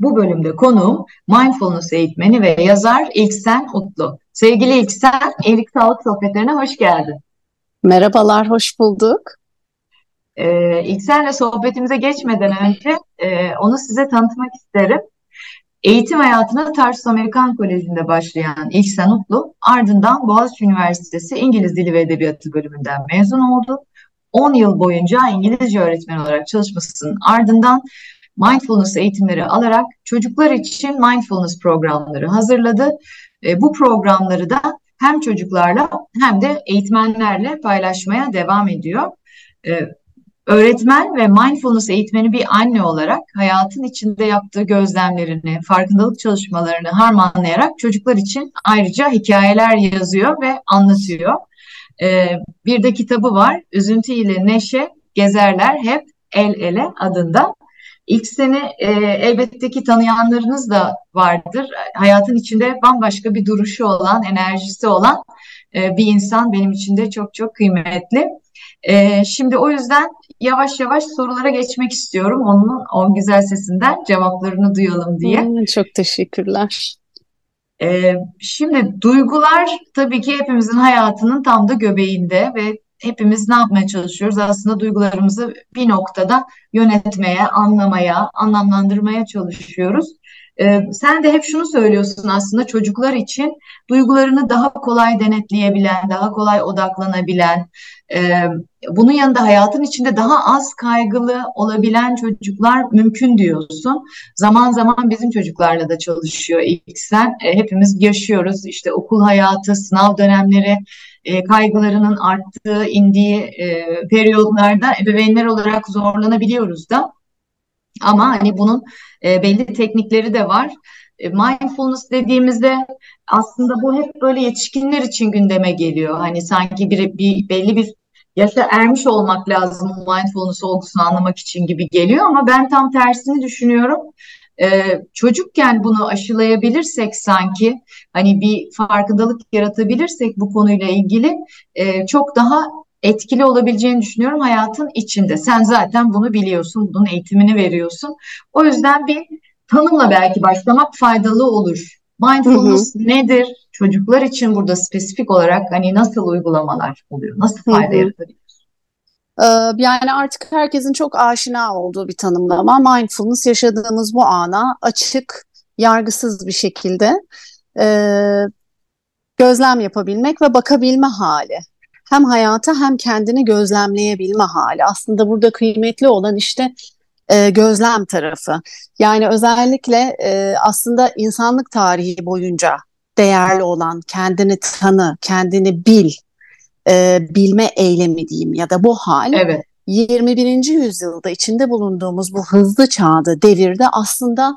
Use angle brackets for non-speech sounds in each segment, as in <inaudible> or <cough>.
Bu bölümde konuğum mindfulness eğitmeni ve yazar İlksen Utlu. Sevgili İlksen, İyilik Sağlık Sohbetlerine hoş geldin. Merhabalar, hoş bulduk. Ee, İlksen'le sohbetimize geçmeden önce e, onu size tanıtmak isterim. Eğitim hayatına Tarsus Amerikan Koleji'nde başlayan İlksen Utlu, ardından Boğaziçi Üniversitesi İngiliz Dili ve Edebiyatı bölümünden mezun oldu. 10 yıl boyunca İngilizce öğretmen olarak çalışmasının ardından mindfulness eğitimleri alarak çocuklar için mindfulness programları hazırladı. E, bu programları da hem çocuklarla hem de eğitmenlerle paylaşmaya devam ediyor. E, öğretmen ve mindfulness eğitmeni bir anne olarak hayatın içinde yaptığı gözlemlerini, farkındalık çalışmalarını harmanlayarak çocuklar için ayrıca hikayeler yazıyor ve anlatıyor. E, bir de kitabı var. Üzüntü ile Neşe Gezerler Hep El Ele adında. İlk sene e, elbette ki tanıyanlarınız da vardır. Hayatın içinde bambaşka bir duruşu olan, enerjisi olan e, bir insan benim için de çok çok kıymetli. E, şimdi o yüzden yavaş yavaş sorulara geçmek istiyorum. Onun o güzel sesinden cevaplarını duyalım diye. Hmm, çok teşekkürler. Ee, şimdi duygular tabii ki hepimizin hayatının tam da göbeğinde ve hepimiz ne yapmaya çalışıyoruz? Aslında duygularımızı bir noktada yönetmeye, anlamaya, anlamlandırmaya çalışıyoruz. Ee, sen de hep şunu söylüyorsun aslında çocuklar için duygularını daha kolay denetleyebilen, daha kolay odaklanabilen, e, bunun yanında hayatın içinde daha az kaygılı olabilen çocuklar mümkün diyorsun. Zaman zaman bizim çocuklarla da çalışıyor İlksen. E, hepimiz yaşıyoruz işte okul hayatı, sınav dönemleri, e, kaygılarının arttığı, indiği e, periyodlarda ebeveynler olarak zorlanabiliyoruz da. Ama hani bunun e, belli teknikleri de var. E, mindfulness dediğimizde aslında bu hep böyle yetişkinler için gündeme geliyor. Hani sanki bir, bir belli bir yaşa ermiş olmak lazım mindfulness olgusunu anlamak için gibi geliyor ama ben tam tersini düşünüyorum. Ee, çocukken bunu aşılayabilirsek sanki hani bir farkındalık yaratabilirsek bu konuyla ilgili e, çok daha etkili olabileceğini düşünüyorum hayatın içinde. Sen zaten bunu biliyorsun, bunun eğitimini veriyorsun. O yüzden bir tanımla belki başlamak faydalı olur. Mindfulness hı hı. nedir? Çocuklar için burada spesifik olarak hani nasıl uygulamalar oluyor? Nasıl fayda yaratabilir? Ee, yani artık herkesin çok aşina olduğu bir tanımlama. Mindfulness yaşadığımız bu ana açık, yargısız bir şekilde e, gözlem yapabilmek ve bakabilme hali. Hem hayata hem kendini gözlemleyebilme hali. Aslında burada kıymetli olan işte e, gözlem tarafı. Yani özellikle e, aslında insanlık tarihi boyunca değerli olan kendini tanı, kendini bil, e, bilme eylemi diyeyim ya da bu hal evet. 21. yüzyılda içinde bulunduğumuz bu hızlı çağda, devirde aslında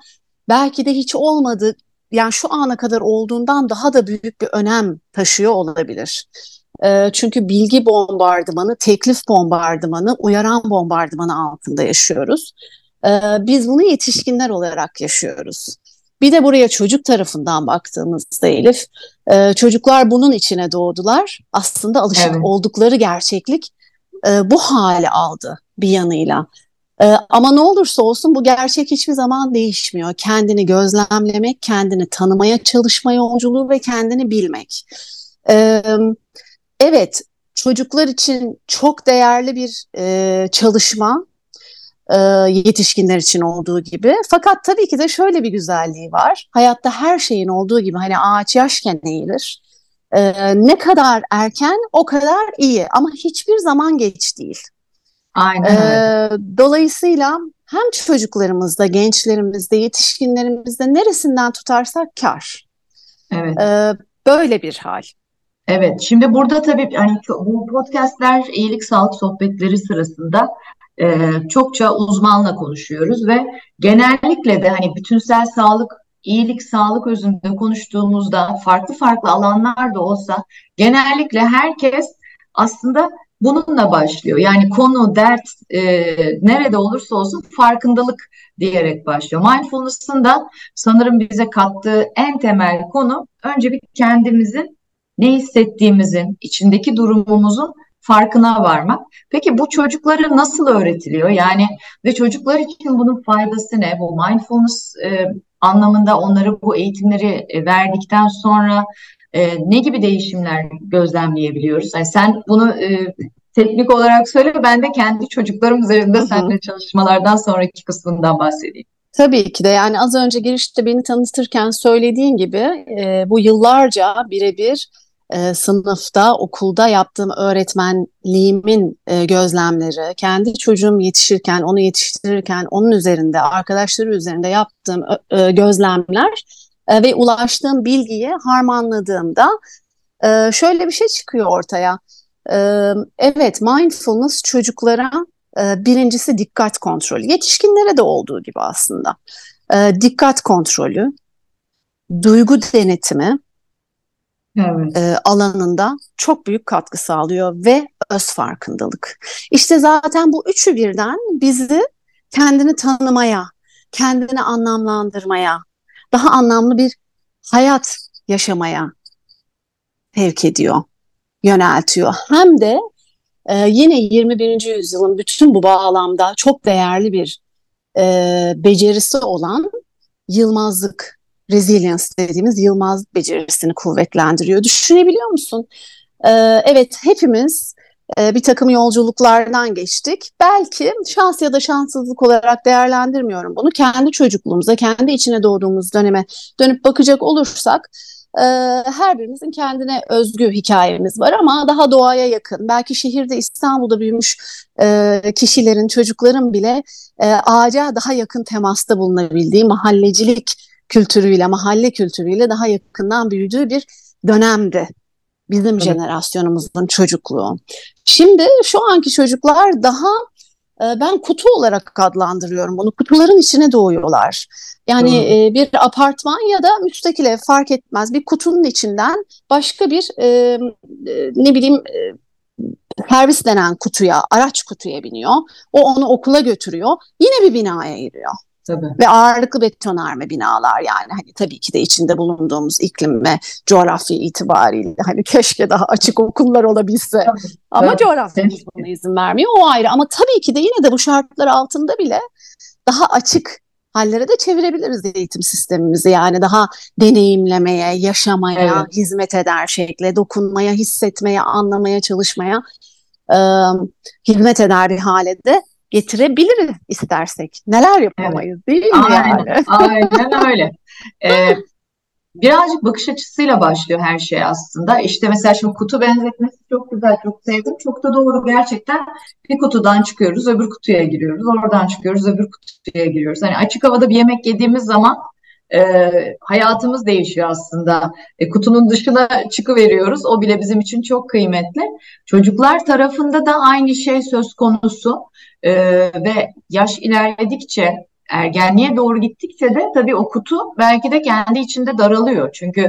belki de hiç olmadı yani şu ana kadar olduğundan daha da büyük bir önem taşıyor olabilir. E, çünkü bilgi bombardımanı, teklif bombardımanı, uyaran bombardımanı altında yaşıyoruz. E, biz bunu yetişkinler olarak yaşıyoruz. Bir de buraya çocuk tarafından baktığımızda Elif, e, çocuklar bunun içine doğdular. Aslında alışık evet. oldukları gerçeklik e, bu hali aldı bir yanıyla. E, ama ne olursa olsun bu gerçek hiçbir zaman değişmiyor. Kendini gözlemlemek, kendini tanımaya çalışma yolculuğu ve kendini bilmek. E, evet, çocuklar için çok değerli bir e, çalışma e, yetişkinler için olduğu gibi. Fakat tabii ki de şöyle bir güzelliği var. Hayatta her şeyin olduğu gibi hani ağaç yaşken eğilir. E, ne kadar erken o kadar iyi ama hiçbir zaman geç değil. Aynen e, Dolayısıyla hem çocuklarımızda, gençlerimizde, yetişkinlerimizde neresinden tutarsak kar. Evet. E, böyle bir hal. Evet, şimdi burada tabii hani bu podcastler iyilik sağlık sohbetleri sırasında e, çokça uzmanla konuşuyoruz ve genellikle de hani bütünsel sağlık iyilik, sağlık özünde konuştuğumuzda farklı farklı alanlar da olsa genellikle herkes aslında bununla başlıyor. Yani konu, dert e, nerede olursa olsun farkındalık diyerek başlıyor. Mindfulness'ın da sanırım bize kattığı en temel konu önce bir kendimizin ne hissettiğimizin, içindeki durumumuzun farkına varmak. Peki bu çocuklara nasıl öğretiliyor? Yani ve çocuklar için bunun faydası ne? Bu mindfulness e, anlamında onları bu eğitimleri e, verdikten sonra e, ne gibi değişimler gözlemleyebiliyoruz? Yani sen bunu e, teknik olarak söyle, ben de kendi çocuklarım üzerinde seninle çalışmalardan sonraki kısmından bahsedeyim. Tabii ki de yani az önce girişte beni tanıtırken söylediğin gibi e, bu yıllarca birebir e, sınıfta, okulda yaptığım öğretmenliğimin e, gözlemleri, kendi çocuğum yetişirken, onu yetiştirirken onun üzerinde, arkadaşları üzerinde yaptığım e, gözlemler e, ve ulaştığım bilgiyi harmanladığımda e, şöyle bir şey çıkıyor ortaya. E, evet, mindfulness çocuklara e, birincisi dikkat kontrolü. Yetişkinlere de olduğu gibi aslında. E, dikkat kontrolü, duygu denetimi, evet. e, alanında çok büyük katkı sağlıyor ve öz farkındalık. İşte zaten bu üçü birden bizi kendini tanımaya, kendini anlamlandırmaya, daha anlamlı bir hayat yaşamaya sevk ediyor, yöneltiyor. Hem de e, yine 21. yüzyılın bütün bu bağlamda çok değerli bir e, becerisi olan yılmazlık resilience dediğimiz yılmaz becerisini kuvvetlendiriyor. Düşünebiliyor musun? Ee, evet hepimiz e, bir takım yolculuklardan geçtik. Belki şans ya da şanssızlık olarak değerlendirmiyorum bunu. Kendi çocukluğumuza, kendi içine doğduğumuz döneme dönüp bakacak olursak e, her birimizin kendine özgü hikayemiz var ama daha doğaya yakın. Belki şehirde İstanbul'da büyümüş e, kişilerin, çocukların bile e, ağaca daha yakın temasta bulunabildiği mahallecilik kültürüyle, mahalle kültürüyle daha yakından büyüdüğü bir dönemdi. Bizim evet. jenerasyonumuzun çocukluğu. Şimdi şu anki çocuklar daha e, ben kutu olarak adlandırıyorum bunu. Kutuların içine doğuyorlar. Yani hmm. bir apartman ya da müstakil ev fark etmez. Bir kutunun içinden başka bir e, ne bileyim servis denen kutuya, araç kutuya biniyor. O onu okula götürüyor. Yine bir binaya giriyor. Tabii. Ve ağırlıklı betonarme binalar yani hani tabii ki de içinde bulunduğumuz iklim ve coğrafya itibariyle hani keşke daha açık okullar olabilse tabii. ama tabii. coğrafyamız buna izin vermiyor o ayrı ama tabii ki de yine de bu şartlar altında bile daha açık hallere de çevirebiliriz eğitim sistemimizi yani daha deneyimlemeye, yaşamaya, evet. hizmet eder şekle, dokunmaya, hissetmeye, anlamaya, çalışmaya e, hizmet eder bir hale de getirebiliriz istersek. Neler yapamayız evet. değil mi aynen, yani? <laughs> Aynen öyle. Ee, birazcık bakış açısıyla başlıyor her şey aslında. İşte mesela şimdi kutu benzetmesi çok güzel, çok sevdim. Çok da doğru gerçekten. Bir kutudan çıkıyoruz, öbür kutuya giriyoruz. Oradan çıkıyoruz, öbür kutuya giriyoruz. Hani açık havada bir yemek yediğimiz zaman e, hayatımız değişiyor aslında. E, kutunun dışına çıkıveriyoruz. O bile bizim için çok kıymetli. Çocuklar tarafında da aynı şey söz konusu. E, ve yaş ilerledikçe ergenliğe doğru gittikçe de tabii o kutu belki de kendi içinde daralıyor. Çünkü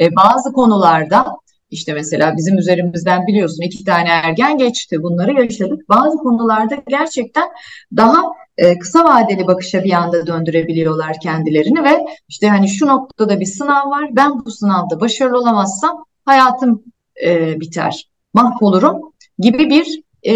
e, bazı konularda işte mesela bizim üzerimizden biliyorsun iki tane ergen geçti bunları yaşadık. Bazı konularda gerçekten daha e, kısa vadeli bakışa bir anda döndürebiliyorlar kendilerini ve işte hani şu noktada bir sınav var ben bu sınavda başarılı olamazsam hayatım e, biter mahvolurum gibi bir e,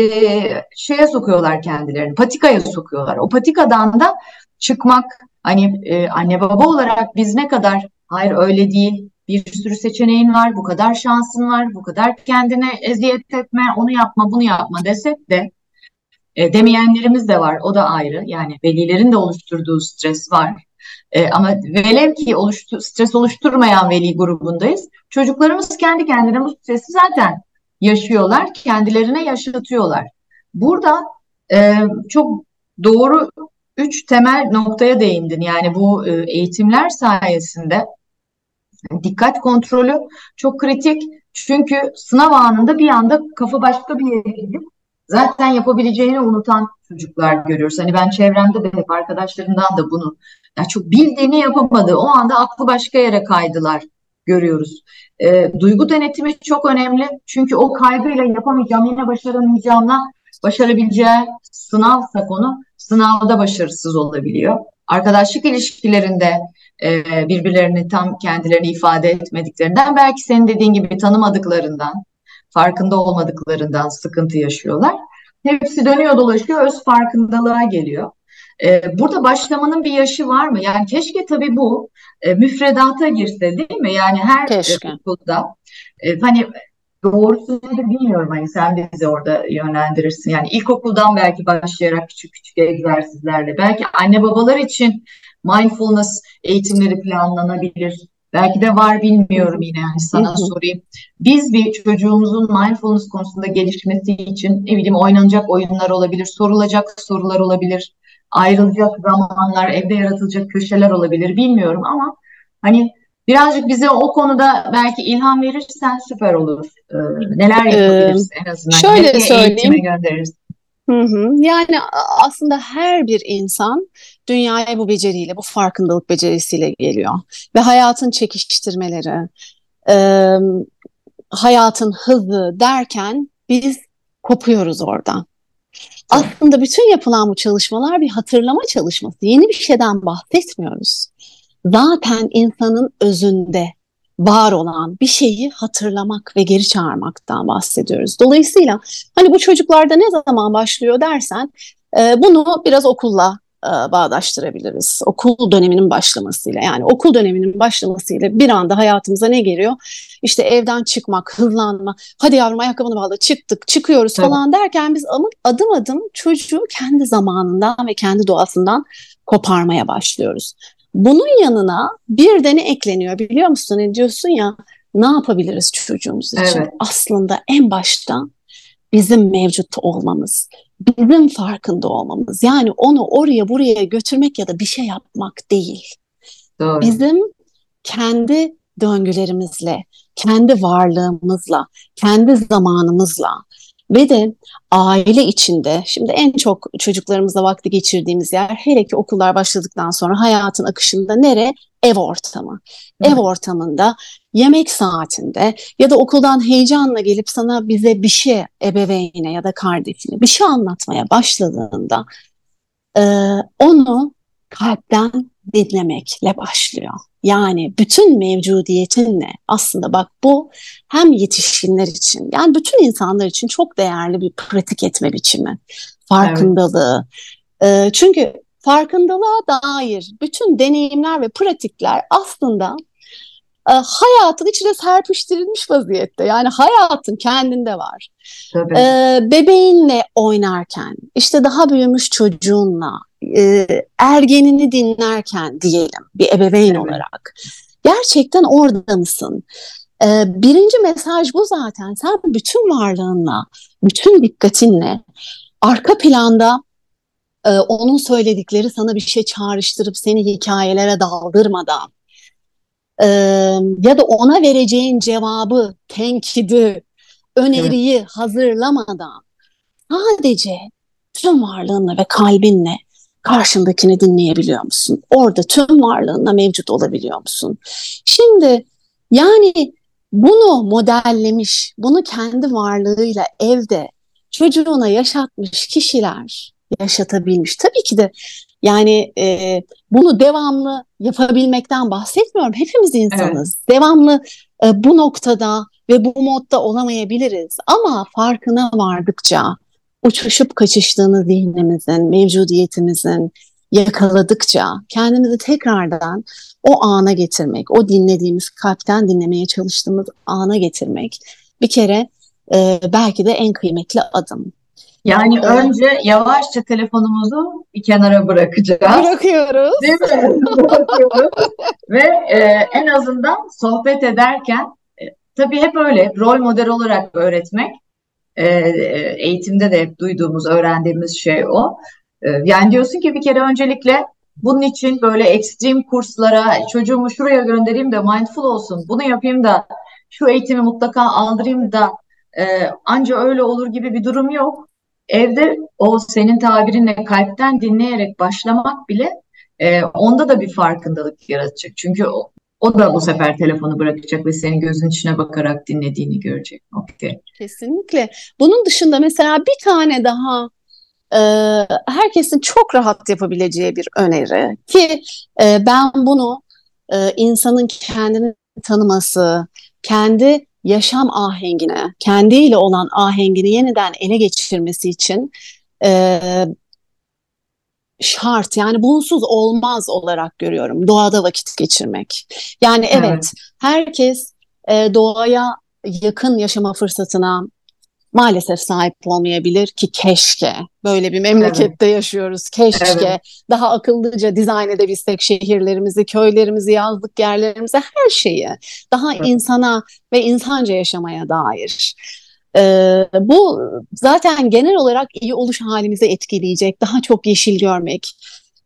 şeye sokuyorlar kendilerini, patikaya sokuyorlar. O patikadan da çıkmak, hani e, anne baba olarak biz ne kadar hayır öyle değil, bir sürü seçeneğin var, bu kadar şansın var, bu kadar kendine eziyet etme, onu yapma, bunu yapma desek de e, demeyenlerimiz de var. O da ayrı. Yani velilerin de oluşturduğu stres var. E, ama velev ki oluştu, stres oluşturmayan veli grubundayız. Çocuklarımız kendi kendine bu stresi zaten yaşıyorlar, kendilerine yaşatıyorlar. Burada e, çok doğru üç temel noktaya değindin. Yani bu e, eğitimler sayesinde dikkat kontrolü çok kritik. Çünkü sınav anında bir anda kafa başka bir yere gidip zaten yapabileceğini unutan çocuklar görüyoruz. Hani ben çevremde de hep arkadaşlarımdan da bunu ya çok bildiğini yapamadı. O anda aklı başka yere kaydılar görüyoruz. E, duygu denetimi çok önemli. Çünkü o kaygıyla yapamayacağım, yine başaramayacağımla başarabileceği sınavsa konu sınavda başarısız olabiliyor. Arkadaşlık ilişkilerinde e, birbirlerini tam kendilerini ifade etmediklerinden belki senin dediğin gibi tanımadıklarından, farkında olmadıklarından sıkıntı yaşıyorlar. Hepsi dönüyor dolaşıyor öz farkındalığa geliyor. E, burada başlamanın bir yaşı var mı? Yani keşke tabii bu e, müfredata girse değil mi? Yani her keşke. okulda e, hani doğrusu nedir bilmiyorum. Hani sen bizi orada yönlendirirsin. Yani ilkokuldan belki başlayarak küçük küçük egzersizlerle. Belki anne babalar için mindfulness eğitimleri planlanabilir. Belki de var bilmiyorum yine yani sana sorayım. Biz bir çocuğumuzun mindfulness konusunda gelişmesi için ne bileyim oynanacak oyunlar olabilir, sorulacak sorular olabilir, ayrılacak zamanlar, evde yaratılacak köşeler olabilir bilmiyorum ama hani birazcık bize o konuda belki ilham verirsen süper olur. Ee, neler yapabiliriz ee, en azından. Şöyle Nereye söyleyeyim. göndeririz. Hı hı. Yani aslında her bir insan dünyaya bu beceriyle, bu farkındalık becerisiyle geliyor. Ve hayatın çekiştirmeleri, e, hayatın hızı derken biz kopuyoruz oradan. Aslında bütün yapılan bu çalışmalar bir hatırlama çalışması. Yeni bir şeyden bahsetmiyoruz. Zaten insanın özünde var olan bir şeyi hatırlamak ve geri çağırmaktan bahsediyoruz. Dolayısıyla hani bu çocuklarda ne zaman başlıyor dersen bunu biraz okulla bağdaştırabiliriz. Okul döneminin başlamasıyla yani okul döneminin başlamasıyla bir anda hayatımıza ne geliyor? İşte evden çıkmak, hızlanma, hadi yavrum ayakkabını bağla çıktık, çıkıyoruz evet. falan derken biz adım adım çocuğu kendi zamanından ve kendi doğasından koparmaya başlıyoruz. Bunun yanına bir de ne ekleniyor biliyor musun? Ne diyorsun ya ne yapabiliriz çocuğumuz için? Evet. Aslında en başta bizim mevcut olmamız, bizim farkında olmamız. Yani onu oraya buraya götürmek ya da bir şey yapmak değil. Doğru. Bizim kendi döngülerimizle, kendi varlığımızla, kendi zamanımızla ve de aile içinde şimdi en çok çocuklarımızla vakti geçirdiğimiz yer hele ki okullar başladıktan sonra hayatın akışında nere? Ev ortamı. Hı. Ev ortamında yemek saatinde ya da okuldan heyecanla gelip sana bize bir şey ebeveyne ya da kardeşine bir şey anlatmaya başladığında e, onu kalpten dinlemekle başlıyor. Yani bütün mevcudiyetinle aslında bak bu hem yetişkinler için yani bütün insanlar için çok değerli bir pratik etme biçimi. Farkındalığı. Evet. E, çünkü farkındalığa dair bütün deneyimler ve pratikler aslında e, hayatın içine serpiştirilmiş vaziyette. Yani hayatın kendinde var. Tabii. E, bebeğinle oynarken, işte daha büyümüş çocuğunla, e, ergenini dinlerken diyelim bir ebeveyn evet. olarak. Gerçekten orada mısın? E, birinci mesaj bu zaten. Sen bütün varlığınla, bütün dikkatinle arka planda e, onun söyledikleri sana bir şey çağrıştırıp seni hikayelere daldırmadan e, ya da ona vereceğin cevabı, tenkidi, öneriyi evet. hazırlamadan sadece tüm varlığınla ve kalbinle karşındakini dinleyebiliyor musun? Orada tüm varlığınla mevcut olabiliyor musun? Şimdi yani bunu modellemiş, bunu kendi varlığıyla evde çocuğuna yaşatmış kişiler yaşatabilmiş. Tabii ki de yani e, bunu devamlı yapabilmekten bahsetmiyorum. Hepimiz insanız. Evet. Devamlı e, bu noktada ve bu modda olamayabiliriz. Ama farkına vardıkça, uçuşup kaçıştığını zihnimizin, mevcudiyetimizin yakaladıkça kendimizi tekrardan o ana getirmek, o dinlediğimiz, kalpten dinlemeye çalıştığımız ana getirmek bir kere e, belki de en kıymetli adım. Yani evet. önce yavaşça telefonumuzu bir kenara bırakacağız. Bırakıyoruz. Değil mi? Bırakıyoruz. Ve e, en azından sohbet ederken e, tabii hep öyle rol model olarak öğretmek e, eğitimde de hep duyduğumuz, öğrendiğimiz şey o. E, yani diyorsun ki bir kere öncelikle bunun için böyle ekstrem kurslara çocuğumu şuraya göndereyim de mindful olsun, bunu yapayım da şu eğitimi mutlaka aldırayım da e, anca öyle olur gibi bir durum yok. Evde o senin tabirinle kalpten dinleyerek başlamak bile e, onda da bir farkındalık yaratacak. Çünkü o, o da bu sefer telefonu bırakacak ve senin gözün içine bakarak dinlediğini görecek. Okay. Kesinlikle. Bunun dışında mesela bir tane daha e, herkesin çok rahat yapabileceği bir öneri ki e, ben bunu e, insanın kendini tanıması, kendi yaşam ahengine, kendiyle olan ahengini yeniden ele geçirmesi için e, şart yani bunsuz olmaz olarak görüyorum doğada vakit geçirmek. Yani evet, evet. herkes e, doğaya yakın yaşama fırsatına maalesef sahip olmayabilir ki keşke böyle bir memlekette evet. yaşıyoruz keşke evet. daha akıllıca dizayn edebilsek şehirlerimizi köylerimizi yazlık yerlerimizi her şeyi daha evet. insana ve insanca yaşamaya dair ee, bu zaten genel olarak iyi oluş halimizi etkileyecek daha çok yeşil görmek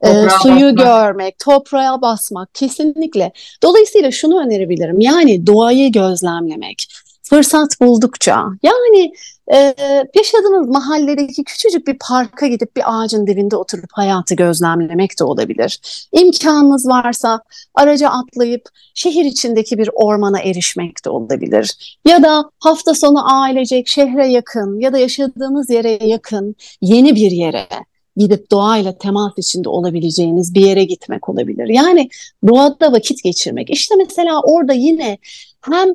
e, suyu basmak. görmek, toprağa basmak kesinlikle. Dolayısıyla şunu önerebilirim. Yani doğayı gözlemlemek fırsat buldukça yani e, yaşadığınız mahalledeki küçücük bir parka gidip bir ağacın dibinde oturup hayatı gözlemlemek de olabilir. İmkanınız varsa araca atlayıp şehir içindeki bir ormana erişmek de olabilir. Ya da hafta sonu ailecek şehre yakın ya da yaşadığınız yere yakın yeni bir yere gidip doğayla temas içinde olabileceğiniz bir yere gitmek olabilir. Yani doğada vakit geçirmek. İşte mesela orada yine hem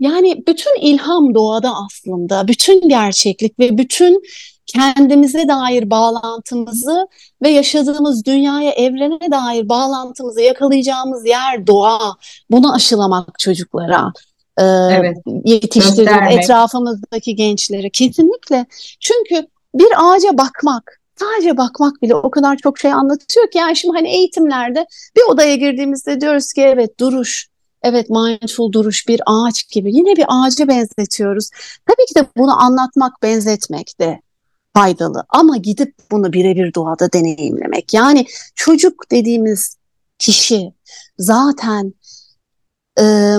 yani bütün ilham doğada aslında, bütün gerçeklik ve bütün kendimize dair bağlantımızı ve yaşadığımız dünyaya, evrene dair bağlantımızı yakalayacağımız yer doğa. Bunu aşılamak çocuklara. Ee, evet. Yetiştirdiğimiz etrafımızdaki gençlere kesinlikle. Çünkü bir ağaca bakmak, sadece bakmak bile o kadar çok şey anlatıyor ki yani şimdi hani eğitimlerde bir odaya girdiğimizde diyoruz ki evet duruş, Evet mindful duruş bir ağaç gibi yine bir ağaca benzetiyoruz. Tabii ki de bunu anlatmak, benzetmek de faydalı ama gidip bunu birebir doğada deneyimlemek. Yani çocuk dediğimiz kişi zaten e,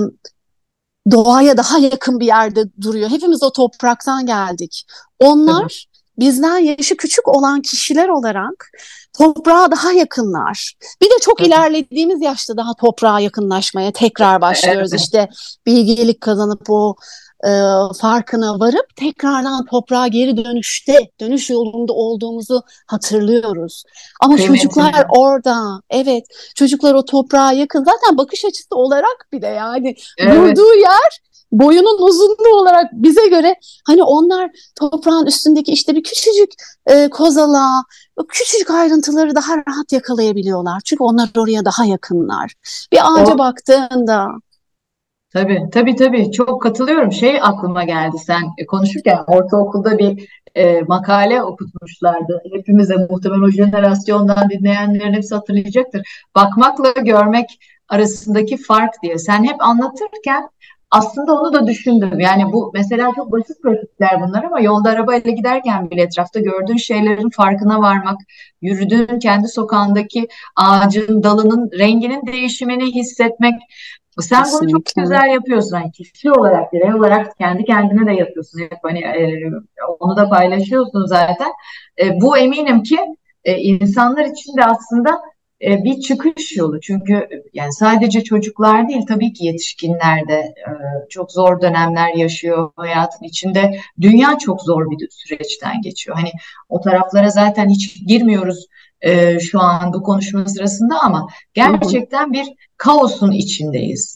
doğaya daha yakın bir yerde duruyor. Hepimiz o topraktan geldik. Onlar evet. bizden yaşı küçük olan kişiler olarak toprağa daha yakınlar. Bir de çok ilerlediğimiz yaşta daha toprağa yakınlaşmaya tekrar başlıyoruz. Evet. İşte bilgelik kazanıp o e, farkına varıp tekrardan toprağa geri dönüşte, dönüş yolunda olduğumuzu hatırlıyoruz. Ama evet. çocuklar orada, evet çocuklar o toprağa yakın. Zaten bakış açısı olarak bile yani evet. durduğu yer boyunun uzunluğu olarak bize göre hani onlar toprağın üstündeki işte bir küçücük e, kozala, küçücük ayrıntıları daha rahat yakalayabiliyorlar. Çünkü onlar oraya daha yakınlar. Bir ağaca o, baktığında Tabii, tabii, tabii. Çok katılıyorum. Şey aklıma geldi sen konuşurken ortaokulda bir e, makale okutmuşlardı. Hepimize muhtemelen o jenerasyondan dinleyenlerin hepsi hatırlayacaktır. Bakmakla görmek arasındaki fark diye. Sen hep anlatırken aslında onu da düşündüm. Yani bu mesela çok basit pratikler bunlar ama yolda arabayla giderken bile etrafta gördüğün şeylerin farkına varmak, yürüdüğün kendi sokağındaki ağacın, dalının renginin değişimini hissetmek. Sen Kesinlikle. bunu çok güzel yapıyorsun. Yani kişi olarak, birey olarak kendi kendine de yapıyorsun. Hep hani e, onu da paylaşıyorsun zaten. E, bu eminim ki e, insanlar için de aslında e, bir çıkış yolu. Çünkü yani sadece çocuklar değil tabii ki yetişkinler de e, çok zor dönemler yaşıyor hayatın içinde. Dünya çok zor bir süreçten geçiyor. Hani o taraflara zaten hiç girmiyoruz e, şu an bu konuşma sırasında ama gerçekten bir kaosun içindeyiz.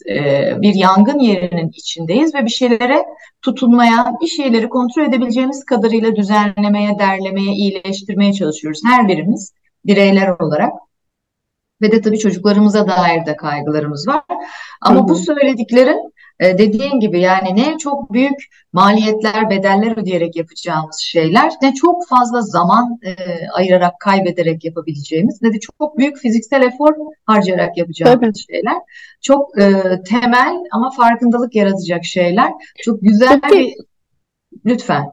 bir yangın yerinin içindeyiz ve bir şeylere tutunmaya, bir şeyleri kontrol edebileceğimiz kadarıyla düzenlemeye, derlemeye, iyileştirmeye çalışıyoruz her birimiz bireyler olarak ve de tabii çocuklarımıza dair de kaygılarımız var. Ama Hı-hı. bu söylediklerin e, dediğin gibi yani ne çok büyük maliyetler, bedeller ödeyerek yapacağımız şeyler, ne çok fazla zaman e, ayırarak, kaybederek yapabileceğimiz, ne de çok büyük fiziksel efor harcayarak yapacağımız Tabii. şeyler. Çok e, temel ama farkındalık yaratacak şeyler. Çok güzel Tabii. bir lütfen.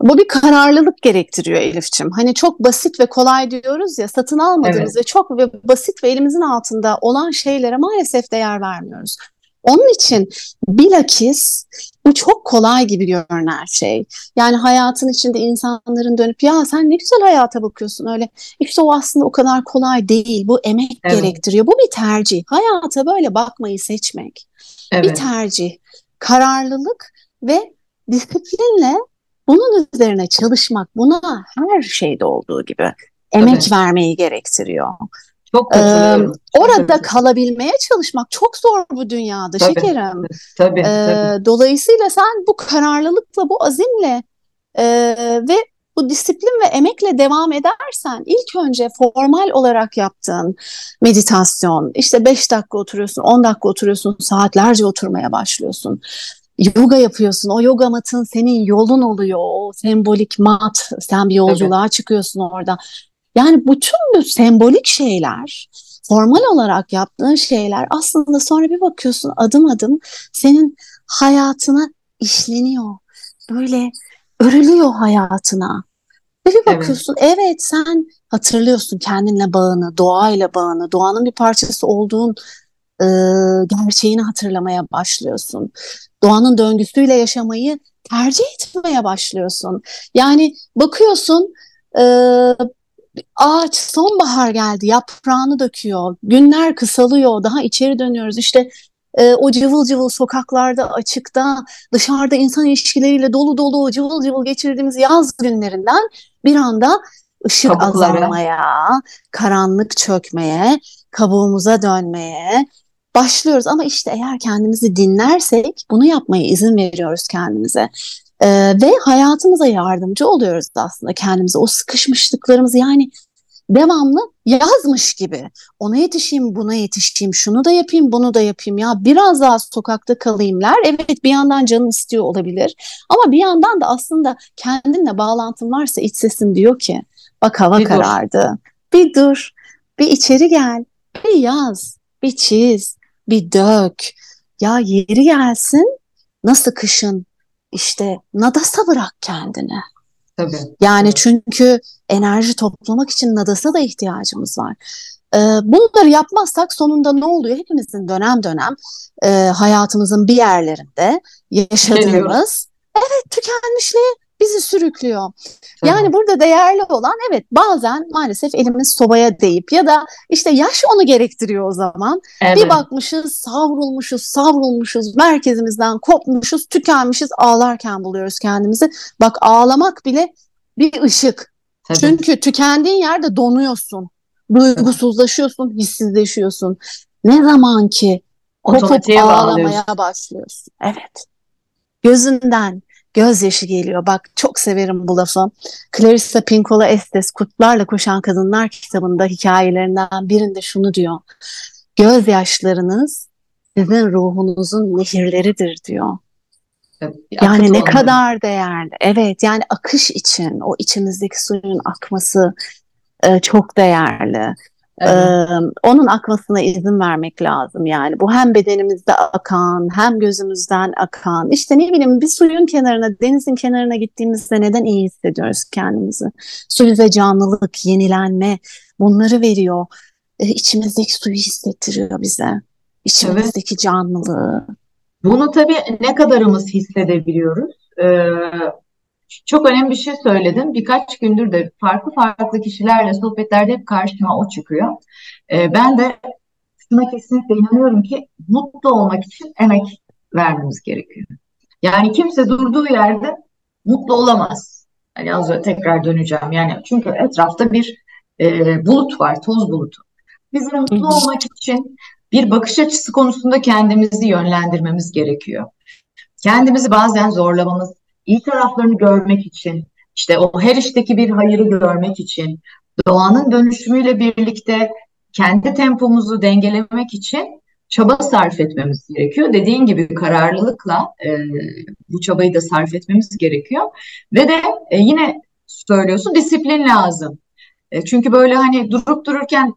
Bu bir kararlılık gerektiriyor Elifçim. Hani çok basit ve kolay diyoruz ya satın almadığımız evet. ve çok ve basit ve elimizin altında olan şeylere maalesef değer vermiyoruz. Onun için bilakis bu çok kolay gibi görünen şey. Yani hayatın içinde insanların dönüp ya sen ne güzel hayata bakıyorsun öyle. İşte o aslında o kadar kolay değil. Bu emek evet. gerektiriyor. Bu bir tercih. Hayata böyle bakmayı seçmek. Evet. Bir tercih. Kararlılık ve disiplinle bunun üzerine çalışmak buna her şeyde olduğu gibi emek evet. vermeyi gerektiriyor. Çok katılıyorum. Ee, orada evet. kalabilmeye çalışmak çok zor bu dünyada tabii, şekerim. <laughs> Tabii, ee, Dolayısıyla sen bu kararlılıkla, bu azimle e, ve bu disiplin ve emekle devam edersen ilk önce formal olarak yaptığın meditasyon, işte 5 dakika oturuyorsun, 10 dakika oturuyorsun, saatlerce oturmaya başlıyorsun. Yoga yapıyorsun, o yoga matın senin yolun oluyor, o sembolik mat, sen bir yolculuğa Tabii. çıkıyorsun orada. Yani bütün bu sembolik şeyler, formal olarak yaptığın şeyler aslında sonra bir bakıyorsun adım adım senin hayatına işleniyor. Böyle örülüyor hayatına. Ve bir bakıyorsun evet. evet sen hatırlıyorsun kendinle bağını, doğayla bağını, doğanın bir parçası olduğun e, gerçeğini hatırlamaya başlıyorsun. Doğanın döngüsüyle yaşamayı tercih etmeye başlıyorsun. Yani bakıyorsun e, ağaç sonbahar geldi yaprağını döküyor günler kısalıyor daha içeri dönüyoruz işte e, o cıvıl cıvıl sokaklarda açıkta dışarıda insan ilişkileriyle dolu dolu cıvıl cıvıl geçirdiğimiz yaz günlerinden bir anda ışık Kabuklara. azalmaya karanlık çökmeye kabuğumuza dönmeye başlıyoruz ama işte eğer kendimizi dinlersek bunu yapmaya izin veriyoruz kendimize. Ee, ve hayatımıza yardımcı oluyoruz aslında kendimize. O sıkışmışlıklarımızı yani devamlı yazmış gibi. Ona yetişeyim, buna yetişeyim, şunu da yapayım, bunu da yapayım. Ya biraz daha sokakta kalayımlar. Evet bir yandan canın istiyor olabilir. Ama bir yandan da aslında kendinle bağlantın varsa iç sesin diyor ki bak hava bir karardı. Dur. Bir dur, bir içeri gel, bir yaz, bir çiz, bir dök. Ya yeri gelsin nasıl kışın işte nadasa bırak kendini. Tabii. Yani çünkü enerji toplamak için nadasa da ihtiyacımız var. Ee, bunları yapmazsak sonunda ne oluyor? Hepimizin dönem dönem e, hayatımızın bir yerlerinde yaşadığımız evet tükenmişliğe bizi sürüklüyor. Yani burada değerli olan evet bazen maalesef elimiz sobaya deyip ya da işte yaş onu gerektiriyor o zaman. Evet. Bir bakmışız savrulmuşuz savrulmuşuz merkezimizden kopmuşuz tükenmişiz ağlarken buluyoruz kendimizi. Bak ağlamak bile bir ışık. Tabii. Çünkü tükendiğin yerde donuyorsun. Duygusuzlaşıyorsun, hissizleşiyorsun. Ne zaman ki kopup ağlamaya başlıyorsun. Evet. Gözünden, gözyaşı geliyor. Bak çok severim bu lafı. Clarissa Pinkola Estes Kutlarla Koşan Kadınlar kitabında hikayelerinden birinde şunu diyor. Gözyaşlarınız sizin ruhunuzun nehirleridir diyor. yani ne kadar değerli. Evet yani akış için o içimizdeki suyun akması e, çok değerli. Evet. Ee, onun akmasına izin vermek lazım yani. Bu hem bedenimizde akan hem gözümüzden akan. İşte ne bileyim bir suyun kenarına, denizin kenarına gittiğimizde neden iyi hissediyoruz kendimizi? Su bize canlılık, yenilenme bunları veriyor. Ee, içimizdeki suyu hissettiriyor bize. İçimizdeki evet. canlılığı. Bunu tabii ne kadarımız hissedebiliyoruz? Ee, çok önemli bir şey söyledin. Birkaç gündür de farklı farklı kişilerle sohbetlerde hep karşıma o çıkıyor. Ee, ben de şuna kesinlikle inanıyorum ki mutlu olmak için emek vermemiz gerekiyor. Yani kimse durduğu yerde mutlu olamaz. Yani az önce tekrar döneceğim. Yani çünkü etrafta bir e, bulut var, toz bulutu. Bizim mutlu olmak için bir bakış açısı konusunda kendimizi yönlendirmemiz gerekiyor. Kendimizi bazen zorlamamız, iyi taraflarını görmek için, işte o her işteki bir hayırı görmek için, doğanın dönüşümüyle birlikte kendi tempomuzu dengelemek için çaba sarf etmemiz gerekiyor. Dediğin gibi kararlılıkla e, bu çabayı da sarf etmemiz gerekiyor. Ve de e, yine söylüyorsun disiplin lazım. E, çünkü böyle hani durup dururken